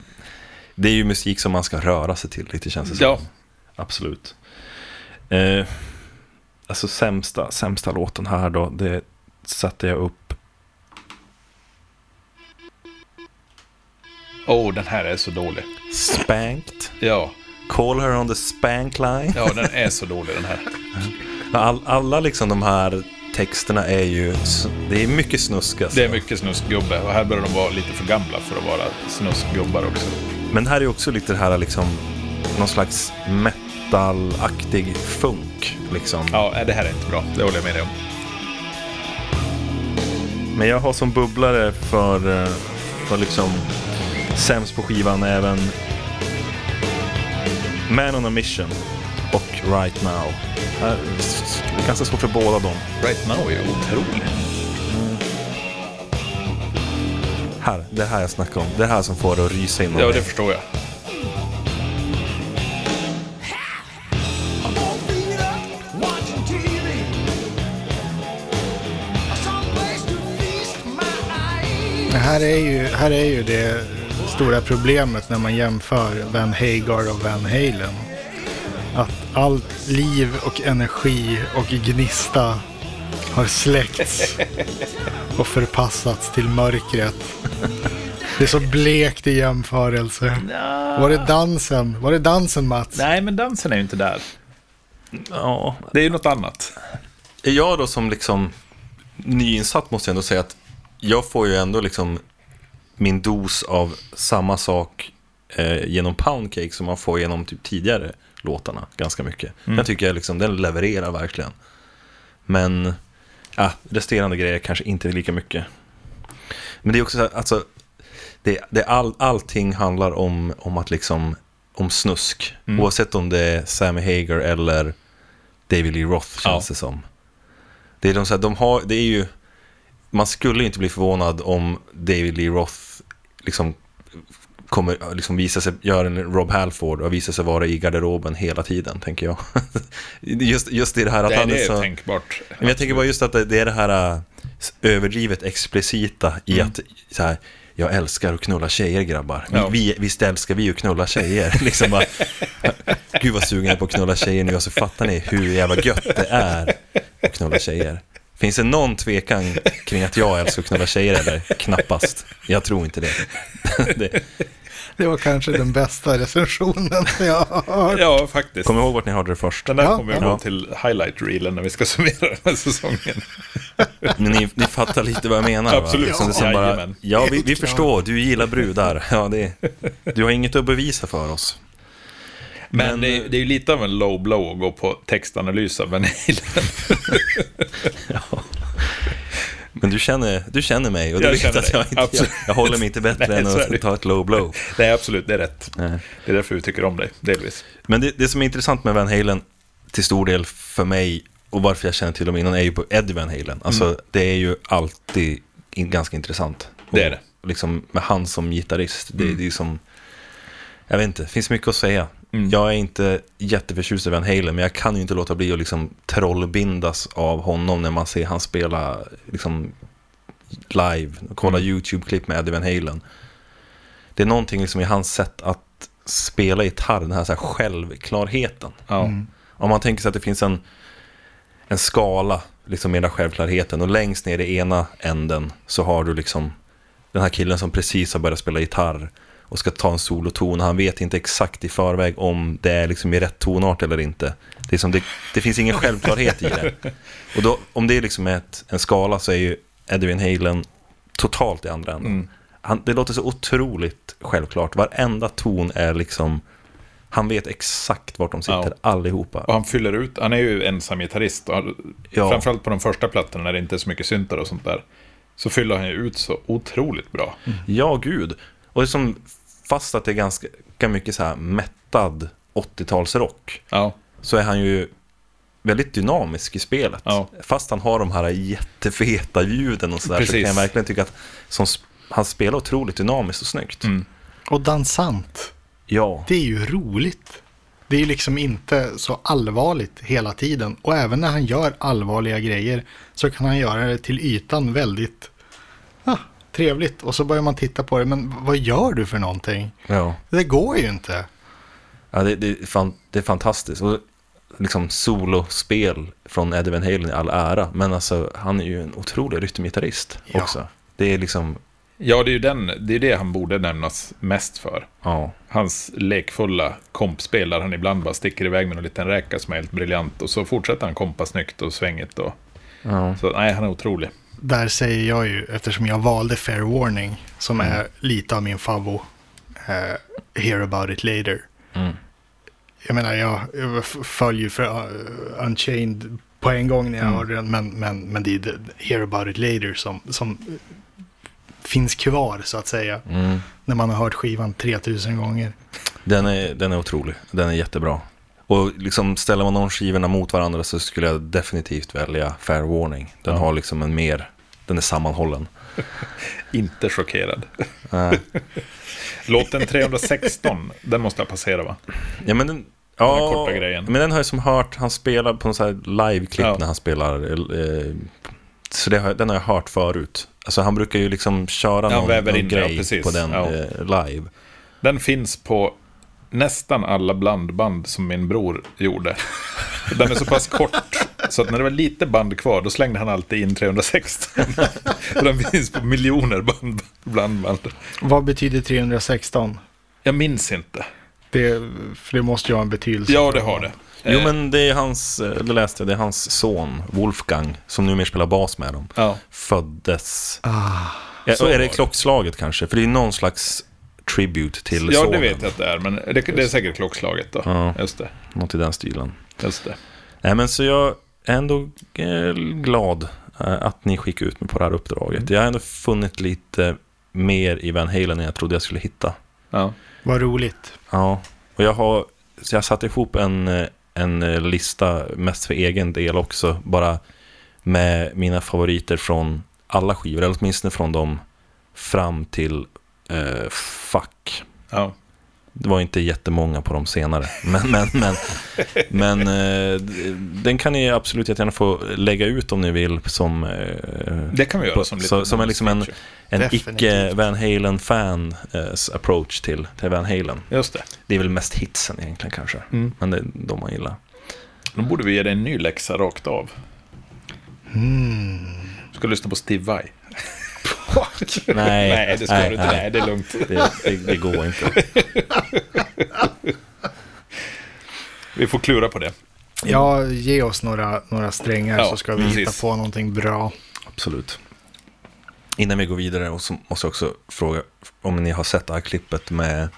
Det är ju musik som man ska röra sig till lite känns det som. Ja, Absolut. Eh, alltså sämsta, sämsta låten här då, det satte jag upp. oh, den här är så dålig. Spanked. Ja, Call her on the spank line. ja den är så dålig den här. All, alla liksom de här texterna är ju, det är mycket snusk alltså. Det är mycket snuskgubbe och här börjar de vara lite för gamla för att vara snuskgubbar också. Men här är också lite det här liksom, någon slags metalaktig funk liksom. Ja, det här är inte bra. Det håller jag med dig om. Men jag har som bubblare för, eh, för liksom sämst på skivan även Man on a Mission och Right Now. S- Det är ganska svårt för båda dem. Right now är otrolig. Här, det här jag snackar om. Det här som får det att rysa inom Ja, det förstår jag. Här är ju, här är ju det stora problemet när man jämför Van Hagar och Van Halen. Allt liv och energi och gnista har släckts och förpassats till mörkret. Det är så blekt i jämförelse. Var det dansen? Var det dansen Mats? Nej, men dansen är ju inte där. Ja, Det är ju något annat. jag då som liksom nyinsatt måste jag ändå säga att jag får ju ändå liksom min dos av samma sak eh, genom Poundcake som man får genom typ tidigare låtarna ganska mycket. Mm. Jag tycker jag liksom, den levererar verkligen. Men ja, resterande grejer kanske inte lika mycket. Men det är också så här, alltså, det, det all, allting handlar om, om att liksom, om snusk. Mm. Oavsett om det är Sammy Hager eller David Lee Roth känns Ja. det som. Det är, de, så här, de har, det är ju, man skulle inte bli förvånad om David Lee Roth liksom kommer liksom visa sig, göra en Rob Halford och visa sig vara i garderoben hela tiden, tänker jag. just, just i det här att Det, han det är är så... tänkbart. Men jag tänker bara just att det, det är det här äh, överdrivet explicita i Mm. att så här, jag älskar att knulla tjejer grabbar. Vi, Ja. vi, visst älskar vi att knulla tjejer. liksom bara, Gud vad sugen jag är på att knulla tjejer nu. Så fattar ni hur jävla gött det är att knulla tjejer. Finns det någon tvekan kring att jag älskar att knulla tjejer eller? Knappast. Jag tror inte det. det Det var kanske den bästa recensionen jag har hört. Ja, faktiskt. kom ihåg vart ni hörde det först. Den där Ja, kommer vi ja. gå till highlight-reelen när vi ska summera den här säsongen. Men ni, ni fattar lite vad jag menar va? Absolut. Liksom det är som bara, ja, vi, vi förstår, du gillar brudar. Ja, det, du har inget att bevisa för oss. Men, Men- det, är- det är ju lite av en low blow att gå på textanalys av Van Halen. Men du känner, du känner mig och du Jag vet att jag, inte, jag, Absolut. jag håller mig inte bättre Nej, än att ta ett low blow. Nej, absolut, det är rätt. Nej. Det är därför vi tycker om dig, delvis. Men det, det som är intressant med Van Halen till stor del för mig och varför jag känner till dem innan är ju på Eddie Van Halen. Alltså det är ju alltid in, ganska intressant. Det är det. Liksom med han som gitarrist, det, Mm. det är som... Jag vet inte, det finns mycket att säga. Mm. Jag är inte jätteförtjust i Van Halen, men jag kan ju inte låta bli att liksom trollbindas av honom när man ser han spela liksom live. Kolla Mm. YouTube-klipp med Eddie Van Halen. Det är någonting liksom i hans sätt att spela gitarr, den här, så här självklarheten. Mm. Om man tänker sig att det finns en, en skala liksom med den här självklarheten och längst ner i ena änden så har du liksom den här killen som precis har börjat spela gitarr och ska ta en soloton. Han vet inte exakt i förväg om det är liksom i rätt tonart eller inte. Det, är som det, det finns ingen självklarhet i det. Och då, om det är liksom ett, en skala så är ju Eddie Van Halen totalt i andra änden. Mm. Han, det låter så otroligt självklart. Varenda ton är liksom... Han vet exakt vart de sitter, Ja. allihopa. Och han fyller ut, han är ju ensam gitarrist. Och Ja. Framförallt på de första plattorna när det inte är så mycket syntar och sånt där. Så fyller han ju ut så otroligt bra. Ja, gud. Och det är som, fast att det är ganska, mycket så här mättad 80-talsrock, Ja, så är han ju väldigt dynamisk i spelet. Ja. Fast han har de här jättefeta ljuden och sådär, så kan jag verkligen tycka att som, han spelar otroligt dynamiskt och snyggt. Mm. Och dansant. Ja, Det är ju roligt. Det är ju liksom inte så allvarligt hela tiden. Och även när han gör allvarliga grejer så kan han göra det till ytan väldigt ah, trevligt. Och så börjar man titta på det. Men vad gör du för någonting? ja. Det går ju inte. ja det, det, är fan, det är fantastiskt. Och liksom solospel från Eddie Van Halen i all ära, men alltså han är ju en otrolig rytmgitarrist Ja. också. Det är liksom, ja det är ju den, det, är det han borde nämnas mest för. ja. Hans lekfulla kompspel där han ibland bara sticker iväg med en liten räka som är helt briljant. Och så fortsätter han kompa snyggt och svängigt. Och, ja. så nej, han är otrolig. Där säger jag ju, eftersom jag valde Fair Warning, som Mm. är lite av min favvo, eh, Hear about it later. Mm. Jag menar, jag, jag följer för uh, Unchained på en gång när jag Mm. hörde den, men, men, men det är Hear about it later som, som eh, finns kvar, så att säga, Mm. när man har hört skivan 3000 gånger. Den är, den är otrolig. Den är jättebra. Och liksom ställer man de skivorna mot varandra så skulle jag definitivt välja Fair Warning. Den Ja. har liksom en mer, den är sammanhållen. Inte chockerad. Låten 316, den måste jag passera va? ja men den, Den ja, korta grejen. men den har jag som hört, han spelar på en sån här live-klipp Ja. när han spelar. Eh, så har, den har jag hört förut. Alltså han brukar ju liksom köra Ja, någon, någon in ja, grej precis. på den Ja. eh, live. Den finns på nästan alla blandband som min bror gjorde. Den är så pass kort så att när det var lite band kvar då slängde han alltid in 316. Och den finns på miljoner band, blandband. Vad betyder 316? Jag minns inte. Det, för det måste ju ha en betydelse. Ja, det har det. Jo Eh, men det är hans, eh, det läste jag, det är hans son Wolfgang som numera spelar bas med dem. Ja, Föddes, Ah, är, så är det. klockslaget kanske? För det är någon slags tribute till ja sonen. det vet jag att det är, men det, det är säkert klockslaget då. Ja. Just det. Något i den stilen. Just det. Nej men så jag är ändå eh, glad eh, att ni skickade ut mig på det här uppdraget. Mm. Jag har ändå funnit lite mer i Van Halen än jag trodde jag skulle hitta. Ja. vad roligt. Ja, och jag har så jag satte ihop en, eh, en lista mest för egen del också. Bara med mina favoriter från alla skivor, eller åtminstone från dem fram till eh, Fuck. ja. Det var inte jättemånga på de senare. Men, men, men, men eh, den kan ni absolut jättegärna få lägga ut om ni vill som, eh, Det kan vi göra På- som så- som en liksom en- en Definitivt. icke Van Halen-fan eh, approach till, till Van Halen. Just det. Det är väl mest hitsen egentligen kanske. Mm. Men det är de man gillar. Då borde vi ge dig en ny läxa rakt av. Mm. Du ska lyssna på Steve Vai. Nej, Nej, det ska nej, du inte. nej. Nej, det är lugnt. Det, det, det går inte. Vi får klura på det. Ja, ge oss några, några strängar Ja, så ska vi precis. hitta på någonting bra. Absolut. Innan vi går vidare måste jag också fråga om ni har sett det här klippet med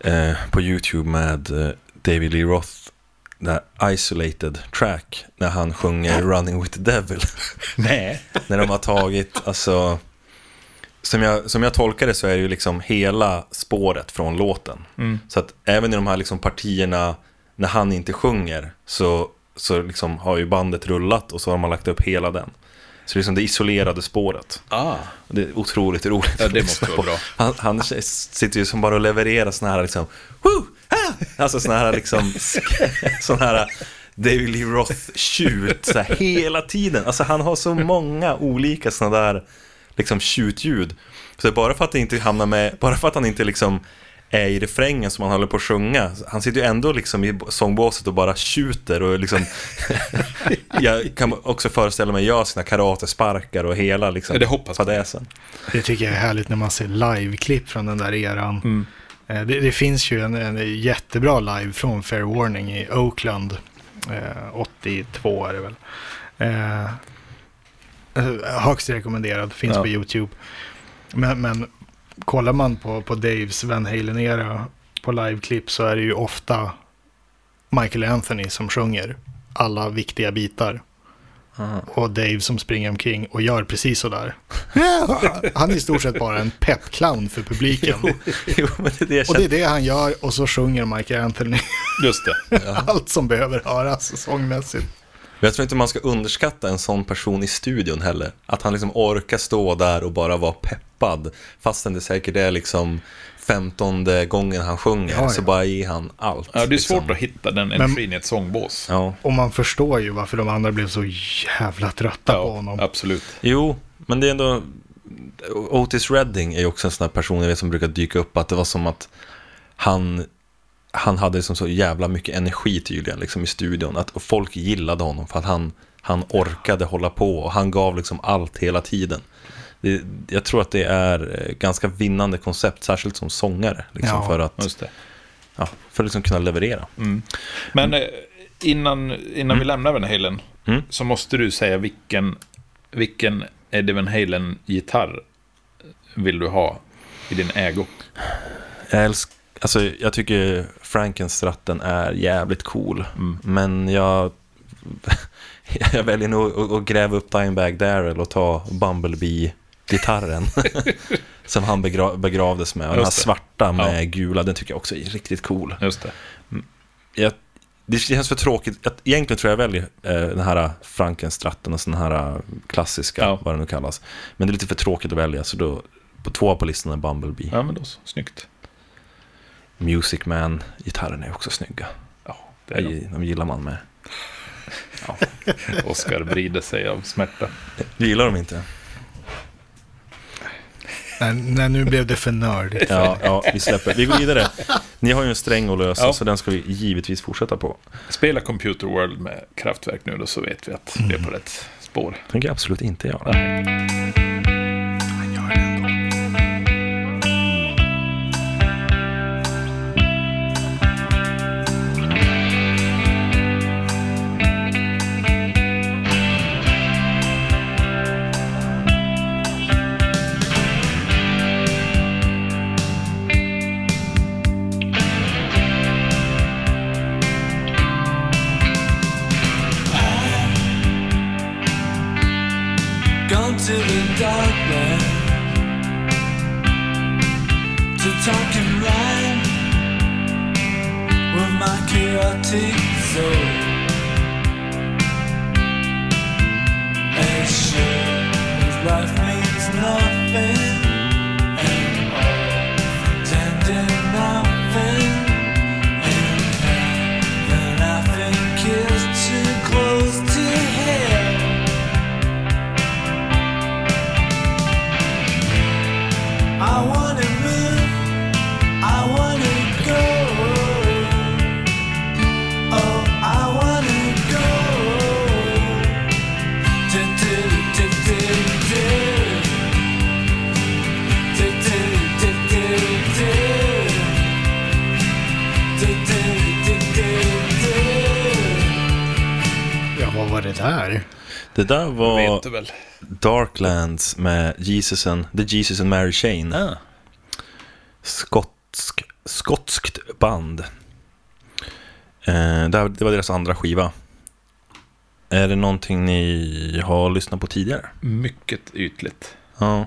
eh, på YouTube med eh, David Lee Roth. Det här isolated track när han sjunger Running with the Devil. Nej. när de har tagit, alltså som jag, som jag tolkar det så är det ju liksom hela spåret från låten. Mm. Så att även i de här liksom partierna när han inte sjunger så, så liksom har ju bandet rullat och så har man lagt upp hela den. Så det är liksom det isolerade spåret. Ah. Det är otroligt roligt. Ja, det måste vara bra. Han, han sitter ju som bara och levererar såna här liksom, Woo! Alltså såna här liksom, såna här David Lee Roth-tjut hela tiden. Alltså han har så många olika såna där liksom tjutljud. Så bara för att det inte hamnar med, bara för att han inte liksom är i refrängen som han håller på att sjunga. Han sitter ju ändå liksom i sångbåset och bara tjuter och liksom Jag kan också föreställa mig gör sina karatesparkar och hela liksom Ja, det hoppas fadäsen. Det tycker jag är härligt när man ser live-klipp från den där eran. Mm. Eh, Det, det finns ju en, en jättebra live från Fair Warning i Oakland. Eh, 82 är det väl. Eh, eh, högst rekommenderad, finns Ja. på YouTube. Men, men kollar man på, på Daves Van Halen-era på live-klipp så är det ju ofta Michael Anthony som sjunger alla viktiga bitar. Och Dave som springer omkring och gör precis sådär. Han är i stort sett bara en peppclown för publiken. Jo, men det Och det är det han gör och så sjunger Michael Anthony Just det. allt som behöver höras sångmässigt. Jag tror inte man ska underskatta en sån person i studion heller. Att han liksom orkar stå där och bara vara peppad. Fastän det säkert är liksom femtonde gången han sjunger. Ja, ja. Så bara ger han allt. Ja, det är liksom. svårt att hitta den energin i ett sångbås. Ja, Och man förstår ju varför de andra blev så jävla trötta på honom. absolut. jo, men det är ändå... Otis Redding är ju också en sån här person jag vet som brukar dyka upp. Att det var som att han, han hade liksom så jävla mycket energi tydligen liksom i studion. Att, och folk gillade honom för att han, han orkade hålla på. Och han gav liksom allt hela tiden. Det, jag tror att det är eh, ganska vinnande koncept, särskilt som sångare. Liksom, Ja, för att, ja, för att liksom kunna leverera. Mm. Men eh, innan, innan vi lämnar Van Halen Mm. så måste du säga vilken, vilken Eddie Van Halen-gitarr vill du ha i din ägo? Jag, älsk, alltså, jag tycker Frankenstratten är jävligt cool. Mm. Men jag, jag väljer nog att- gräva upp Dimebag Darrell och ta Bumblebee-gitarren. som han begra, begravdes med. Och den här det. svarta med Ja. gula, den tycker jag också är riktigt cool. Just det. Jag, det känns för tråkigt. Egentligen tror jag väljer eh, den här Frankenstratten och sån här eh, klassiska, Ja. vad det nu kallas. Men det är lite för tråkigt att välja, så då på två på listan är Bumblebee. Ja, men då så. Snyggt. Music Man-gitarren är också snygga. Ja, det är de. De, de gillar man med. Oskar vrider sig av smärta. Du gillar dem inte? Nej, nej, nu blev det för nördigt. Ja, ja, vi släpper. Vi går vidare. Ni har ju en sträng att lösa, Ja. så den ska vi givetvis fortsätta på. Spela Computer World med kraftverk nu då så vet vi att vi är på rätt spår. tänker jag absolut inte göra. Var Vet du väl? Darklands med Jesus and, The Jesus and Mary Chain. Ah. Skotsk, skotskt band. Eh, det, det var deras andra skiva. Är det någonting ni har lyssnat på tidigare? Mycket ytligt. Ja.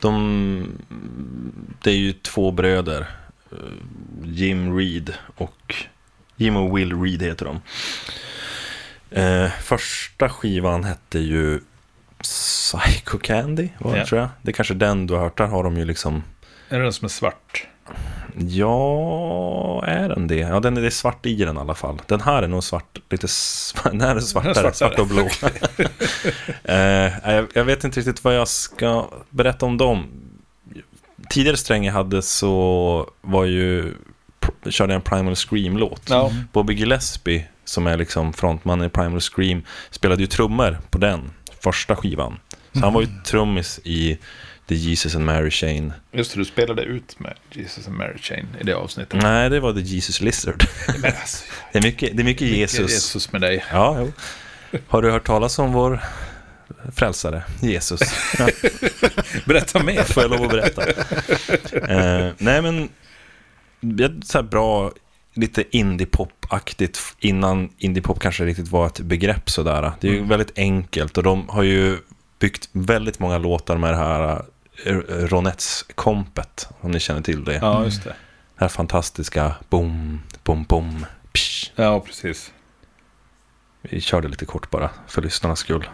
De, det är ju två bröder. eh, Jim Reed och Jim och Will Reed heter de. Eh, första skivan hette ju Psycho Candy, var det, Ja. tror jag. Det är kanske den du har hört. Där har de ju liksom... Är det den som är svart? Ja, är den det? Ja, den är det är svart i den i alla fall. Den här är nog svart, lite s- den här är svartare, svartare. svart och blå. eh, jag, jag vet inte riktigt vad jag ska berätta om dem. Tidigare sträng jag hade så var ju, körde jag en Primal Scream-låt. Ja. Bobby Gillespie, som är liksom frontman i Primal Scream, spelade ju trummor på den första skivan. Så han var ju trummis i The Jesus and Mary Chain. Just det, du spelade ut med Jesus and Mary Chain i det avsnittet. Nej, det var The Jesus Lizard. Men alltså, Det är mycket, det är mycket Jesus. Jesus med dig. Ja, jo. Har du hört talas om vår frälsare, Jesus? Ja, Berätta mer. får jag lov att berätta. Eh, nej, men det är så bra, lite indie-pop-aktigt innan indie-pop kanske riktigt var ett begrepp sådär. Det är ju väldigt enkelt och de har ju byggt väldigt många låtar med det här eh, Ronettes-kompet, om ni känner till det. Ja, just det. Det här fantastiska boom, boom, boom, psh. Ja, precis. Vi körde lite kort bara, för lyssnarnas skull.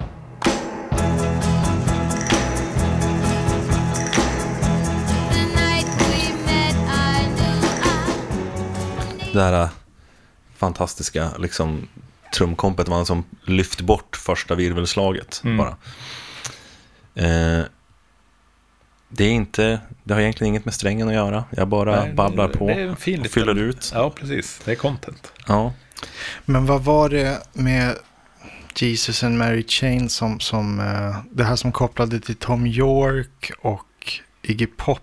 Det här äh, fantastiska liksom, trumkompet var som lyft bort första virvelslaget Mm. bara. Eh, det är inte, det har egentligen inget med strängen att göra. Jag bara Nej, babblar det- på det är en fin och liten- fyller ut. Ja, precis. Det är content. Ja. Men vad var det med Jesus and Mary Chain som, som eh, det här som kopplade till Tom York och Iggy Pop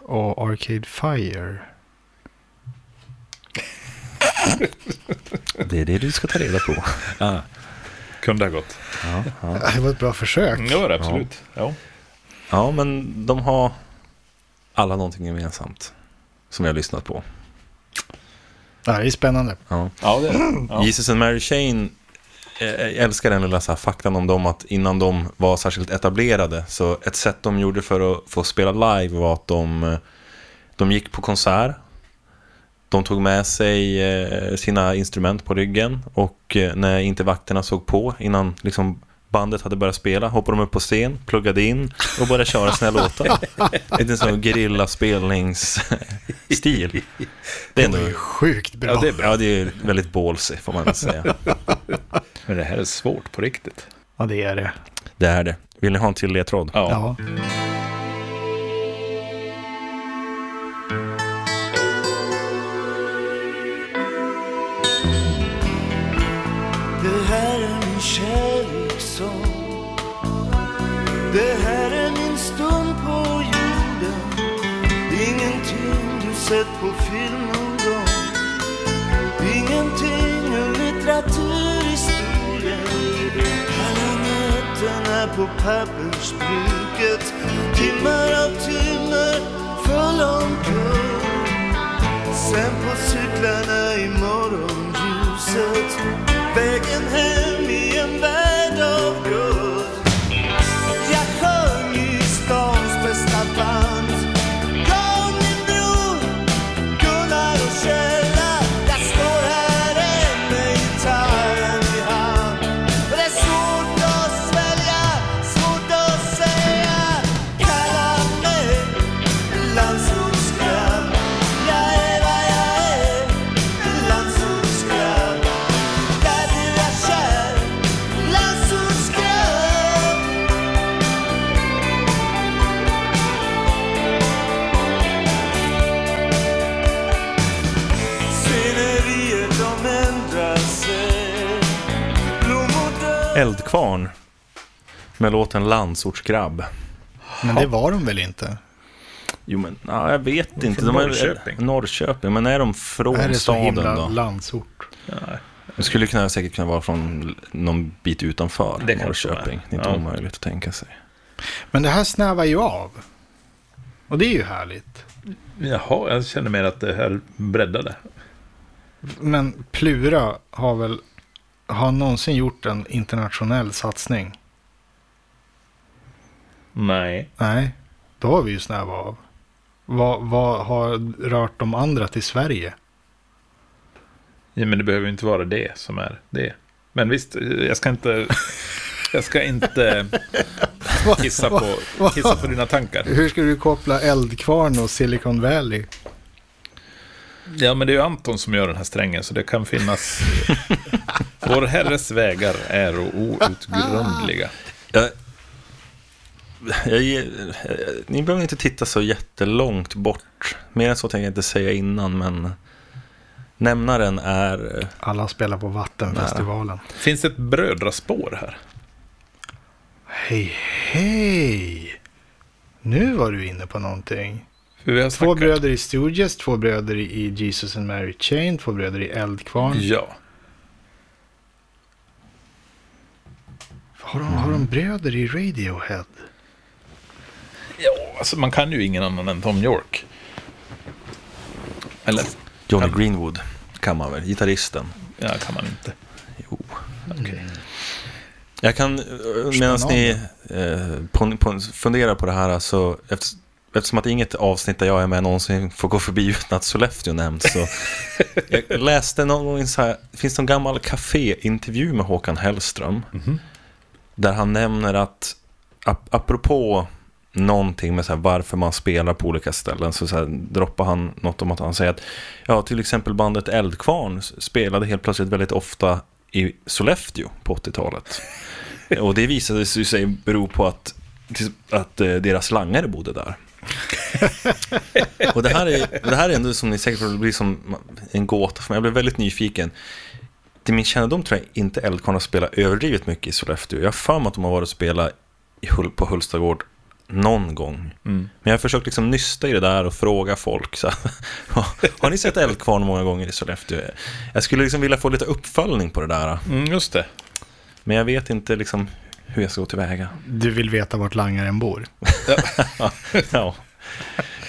och Arcade Fire? Det är det du ska ta reda på. Ah. Kunde ha gått. Ja, ja. Det var ett bra försök. Mm, det absolut. Ja. ja, men de har alla någonting gemensamt som jag har lyssnat på. Ja, det är spännande. Ja. Ja, det är. Ja. Jesus and Mary Chain, eh, jag älskar den lilla så här faktan om dem att innan de var särskilt etablerade så ett sätt de gjorde för att få spela live var att de, eh, de gick på konsert. De tog med sig eh, sina instrument på ryggen och eh, när inte vakterna såg på innan liksom bandet hade börjat spela hoppade de upp på scen, pluggade in och började köra sina låtar. Lite sån gerillaspelningsstil. Det är Det var ju ändå sjukt bra. Ja, det är bra. Ja, det är väldigt ballsy får man säga. Men det här är svårt på riktigt. Ja, det är det. Det är det. Vill ni ha en till ledtråd? Ja. Ja. Sett på film någon gång. Ingenting ur litteraturhistorien Alla nätterna på pappersbruket. Timmar av timmar full omkull Sen på cyklarna i morgonljuset. Vägen hem Eldkvarn med låten Landsortsgrabb. Men det var de väl inte? Jo men, ja, jag vet inte. Från De är- Norrköping. Norrköping, men är de från är det så staden himla då? landsort? Det skulle kunna, säkert kunna vara från någon bit utanför Det Norrköping. det är. Det är inte Ja. omöjligt att tänka sig. Men det här snävar ju av. Och det är ju härligt. Jaha, jag känner mer att det här breddade. Men Plura har väl har någonsin gjort en internationell satsning? Nej. Nej, då har vi ju snävat av. Vad, vad har rört de andra till Sverige? Ja, men det behöver inte vara det som är det. Men visst, jag ska inte... Jag ska inte kissa på, kissa på dina tankar. Hur ska du koppla Eldkvarn och Silicon Valley? Ja, men det är ju Anton som gör den här strängen, så det kan finnas... Vår herres vägar är outgrundliga. Jag, jag, ni behöver inte titta så jättelångt bort. Mer än så tänker jag inte säga innan, men nämnaren är... Alla spelar på Vattenfestivalen. Finns det ett brödraspår här? Hej, hej! Nu var du inne på någonting. För vi har Två bröder i Stooges, två bröder i Jesus and Mary Chain, två bröder i Eldkvarn. Ja. Har, de, har de bröder i Radiohead? Ja, alltså man kan ju ingen annan än Tom York. Eller, Johnny Ja. Greenwood kan man väl, gitarristen. ja, kan man inte. Jo. Okej. Jag kan, medan ni eh, på, på, funderar på det här, så efter, eftersom att inget avsnitt där jag är med någonsin får gå förbi utan att Sollefteå nämns, så jag läste någon gång så här, det finns någon gammal café-intervju med Håkan Hellström, där han nämner att, ap, apropå någonting med så här, varför man spelar på olika ställen, så, så här, droppar han något om att han säger att, ja, till exempel bandet Eldkvarn spelade helt plötsligt väldigt ofta i Sollefteå på 80-talet. Och det visade sig bero på att, att eh, deras langare bodde där. Och det här, är, det här är ändå som ni säkert blir som en gåta för mig. Jag blev väldigt nyfiken. Till min kännedom tror jag inte Eldkvarn har spelat överdrivet mycket i Sollefteå. Jag har för mig att de har varit och spelat på Hulstagård någon gång. Men jag har försökt liksom nysta i det där och fråga folk. Så, har ni sett Eldkvarn många gånger i Sollefteå? Jag skulle liksom vilja få lite uppföljning på det där. Mm, just det. Men jag vet inte liksom hur jag ska gå tillväga. Du vill veta vart langaren bor? ja,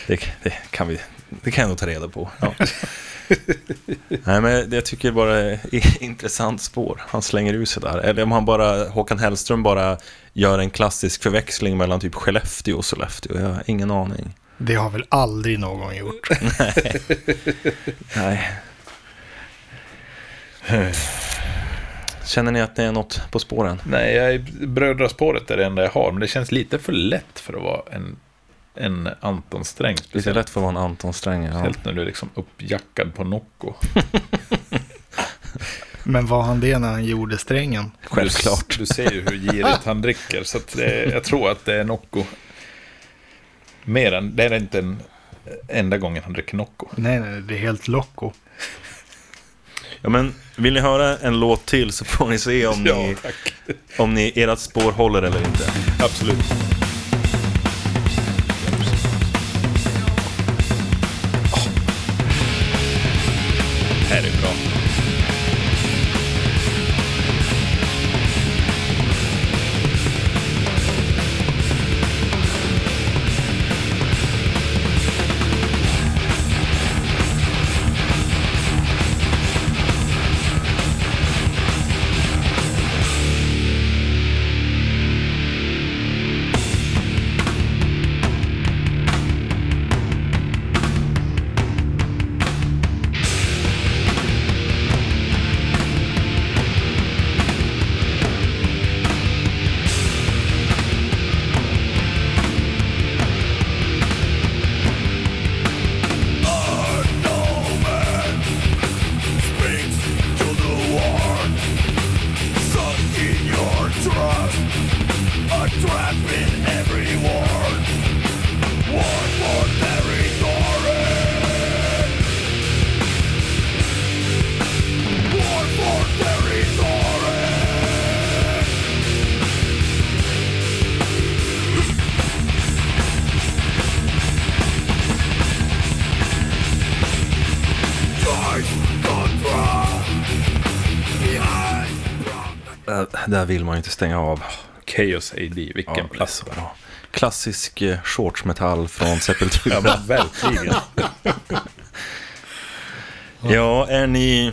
det, det, kan vi, det kan jag nog ta reda på. Ja. Nej, men det jag tycker bara är intressant spår. Han slänger ur sig där. Eller om han bara, Håkan Hellström bara gör en klassisk förväxling mellan typ Skellefteå och Sollefteå. Jag har ingen aning. Det har väl aldrig någon gjort. Nej. Känner ni att det är något på spåren? Nej, jag är, brödraspåret är det enda jag har, men det känns lite för lätt för att vara en, en Anton-sträng. Lite Speciellt lätt för att vara en Anton Sträng. Ja. Speciellt när du är liksom uppjackad på Nocco. Men var han det när han gjorde strängen? Självklart. Du, du ser ju hur girigt han dricker, så att det, jag tror att det är Nocco. Mer än, det är inte en enda gången han dricker Nocco. Nej, nej, det är helt loco. Ja, men vill ni höra en låt till så får ni se om, Ja, ni, tack. om ni, ert spår håller eller inte. Absolut. Där vill man ju inte stänga av. Chaos AD, vilken Ja, plats. bra. Klassisk eh, shortsmetall från Sepultura. Ja, men verkligen. Ja, är ni...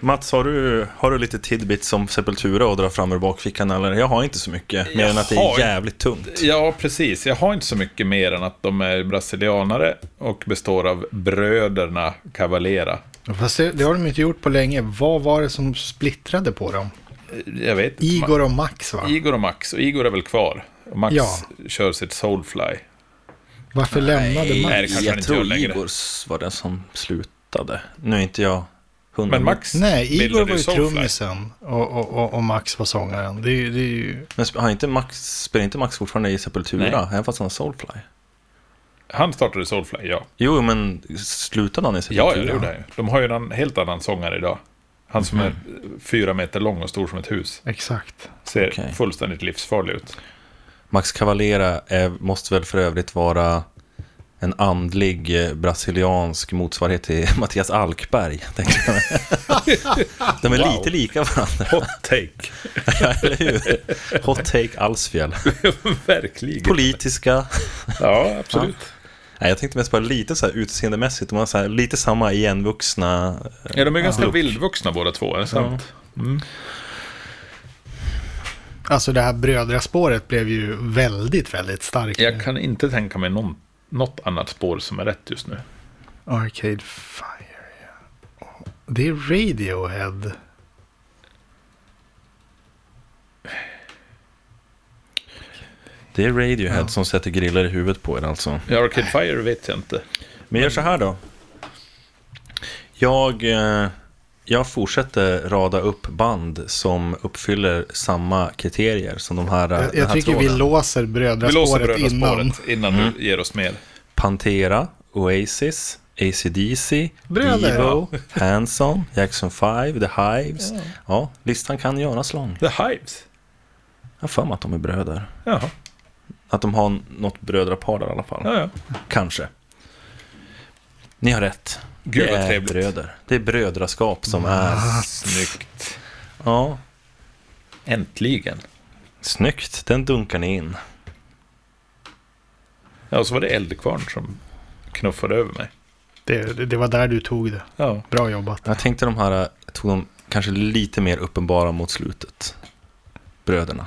Mats, har du, har du lite tidbits om Sepultura att dra fram ur bakfickan? Eller? Jag har inte så mycket, mer än att det är jävligt tungt. Ja, precis. Jag har inte så mycket mer än att de är brasilianare och består av bröderna Cavalera. Fast det, det har de inte gjort på länge. Vad var det som splittrade på dem? Jag vet. Igor och Max va? Igor och Max. Och Igor är väl kvar. Max Ja. kör sitt Soulfly. Varför lämnade Nej, Max? det kanske han jag inte gör tror längre. Igors var den som slutade. Nu är inte jag hundra. Men Max Nej, Igor var ju trummisen och, och, och, och Max var sångaren. Det, är det är ju... Men har inte Max, spelar inte Max fortfarande i Sepultura? Nej. Även fast han har Soulfly? Han startade Soulfly, ja. Jo, men slutade han i Ja, Sepultura? ja, det gjorde han. De har ju en helt annan sångare idag. Han som är fyra meter lång och stor som ett hus. Exakt. Ser Okej. fullständigt livsfarlig ut. Max Cavalera är, måste väl för övrigt vara en andlig eh, brasiliansk motsvarighet till Mattias Alkberg. tänker jag. De är Wow. lite lika varandra, Hot take. eller hur? Hot take Alsfjäll. Verkligen. Politiska. Ja, absolut. Nej, jag tänkte mest bara lite så här utseendemässigt. De har så här, lite samma igenvuxna... Ja, de är ganska look. vildvuxna båda två, är det sant? Alltså det här brödraspåret blev ju väldigt, väldigt starkt. Jag kan inte tänka mig någon, något annat spår som är rätt just nu. Arcade Fire, ja. Det är Radiohead. Det är Radiohead som sätter griller i huvudet på er alltså. Ja, Arcade Fire vet jag inte. Men gör så här då. Jag, eh, jag fortsätter rada upp band som uppfyller samma kriterier som de här. Jag, den jag här tycker vi tråden. låser Vi låser brödraspåret innan. brödraspåret innan, Mm. du ger oss mer. Pantera, Oasis, AC/DC, Bröder. Devo, Hanson, Jackson 5, The Hives. Ja. listan kan göras lång. The Hives. Jag har för mig att de är bröder. Jaha, Att de har något brödrapar där i alla fall. ja, ja. Kanske. Ni har rätt. Gud, det är trevligt. bröder. Det är brödraskap som är... Snyggt. Ja, Äntligen. snyggt. Den dunkar ni in. Ja, och så var det Eldkvarn som knuffade över mig. Det, det, det var där du tog det. Ja. Bra jobbat. Jag tänkte de här, jag tog de kanske lite mer uppenbara mot slutet. Bröderna.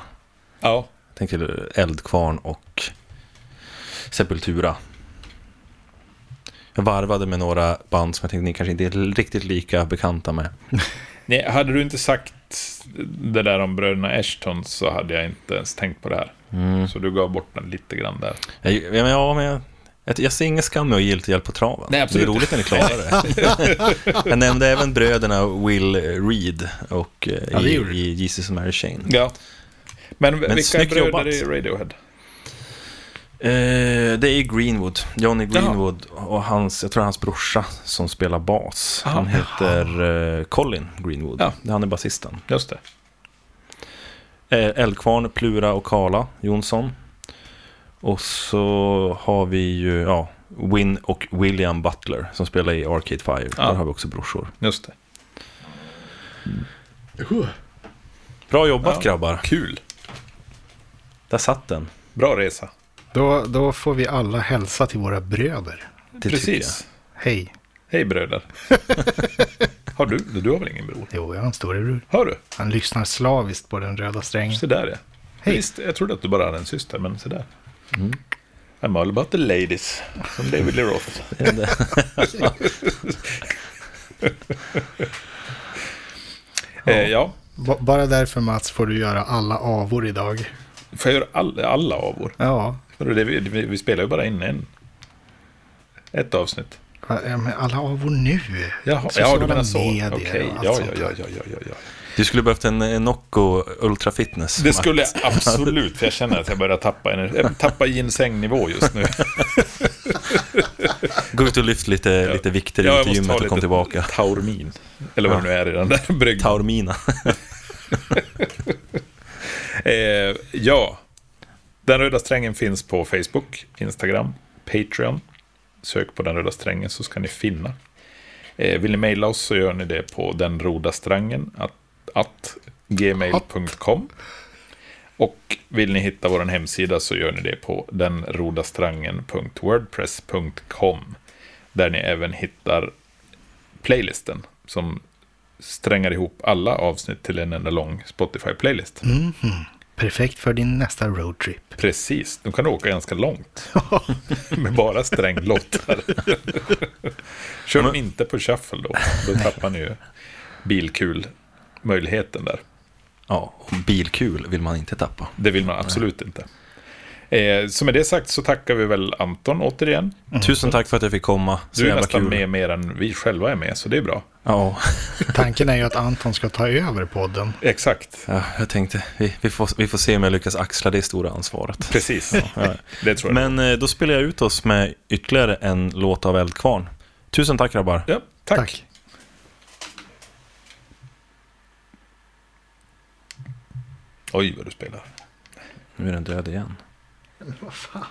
Ja, Tänkte Eldkvarn och Sepultura. Jag varvade med några band som jag tänkte ni kanske inte är riktigt lika bekanta med. Nej, hade du inte sagt det där om bröderna Ashton så hade jag inte ens tänkt på det här. Mm. Så du gav bort den lite grann där. Jag, ja, men, ja, men jag, jag, jag ser ingen skam med att ge lite hjälp på traven. Nej, absolut. Det är roligt när ni klarar det. jag nämnde även bröderna Will Reed och eh, Ja, i, i Jesus and Mary Chain. Ja. Men, vilka är bröder i Radiohead? Eh, det är Greenwood, Johnny Jaha. Greenwood och hans, jag tror hans brorsa som spelar bas. Jaha. Han heter eh, Colin Greenwood. Ja. Han är basisten. Just det. Eh, Eldkvarn, Plura och Kala Jonsson. Och så har vi ju ja, Win och William Butler som spelar i Arcade Fire. Ja. Där har vi också brorsor. Just det. Bra jobbat Ja. grabbar. Kul. Där satt den. Bra resa. Då, då får vi alla hälsa till våra bröder. Det Precis. Hej. Hej bröder. har du? Du har väl ingen bror? Jo, jag har en storebror. Har du? Han lyssnar slaviskt på den röda strängen. Se där ja. Hej. Visst, jag trodde att du bara hade en syster, men se där. I'm all about the ladies. Som David Lee Roth. Det är det. Eh, ja, B- bara därför Mats får du göra alla avor idag. Får jag göra all, alla avor? Ja, det, vi, vi, vi spelar ju bara in en. Ett avsnitt. ja, men alla avor nu. Jaha, ja, du menar så. Okej, allt ja, ja, ja, ja, ja, ja, ja. Du skulle behövt en, en Nocco Ultra Fitness. Det skulle jag absolut, för jag känner att jag börjar tappa, energi, jag tappar ginsäng-nivå just nu. Gå ut och lyft lite, lite vikter Ja, jag ut i måste gymmet ta och kom lite tillbaka. Taurmin. Eller vad det nu är i den där bryggan. Taormina. Eh, ja, Den röda strängen finns på Facebook, Instagram, Patreon. Sök på Den röda strängen så ska ni finna. Eh, vill ni mejla oss så gör ni det på denrodastrangen att, att gmail.com. Och vill ni hitta vår hemsida så gör ni det på denrodastrangen.wordpress.com. Där ni även hittar playlisten som strängar ihop alla avsnitt till en enda lång Spotify-playlist. Perfekt för din nästa roadtrip. Precis, de kan åka ganska långt. Med bara stränglåtar. Kör de inte på shuffle då, då tappar ni ju bilkul-möjligheten där. Ja, och bilkul vill man inte tappa. Det vill man absolut inte. Eh, så med det sagt så tackar vi väl Anton återigen. Tusen tack för att jag fick komma. Så Du är nästan kul. med mer än vi själva är med, så det är bra. Ja, Tanken är ju att Anton ska ta över podden. Exakt, ja, jag tänkte vi, vi, får, vi får se om jag lyckas axla det stora ansvaret. precis. Ja. Det tror jag. Men eh, då spelar jag ut oss med ytterligare en låt av Eldkvarn. Tusen tack grabbar. ja, tack. Tack. Oj, vad du spelar. Nu är den död igen. Vad fan.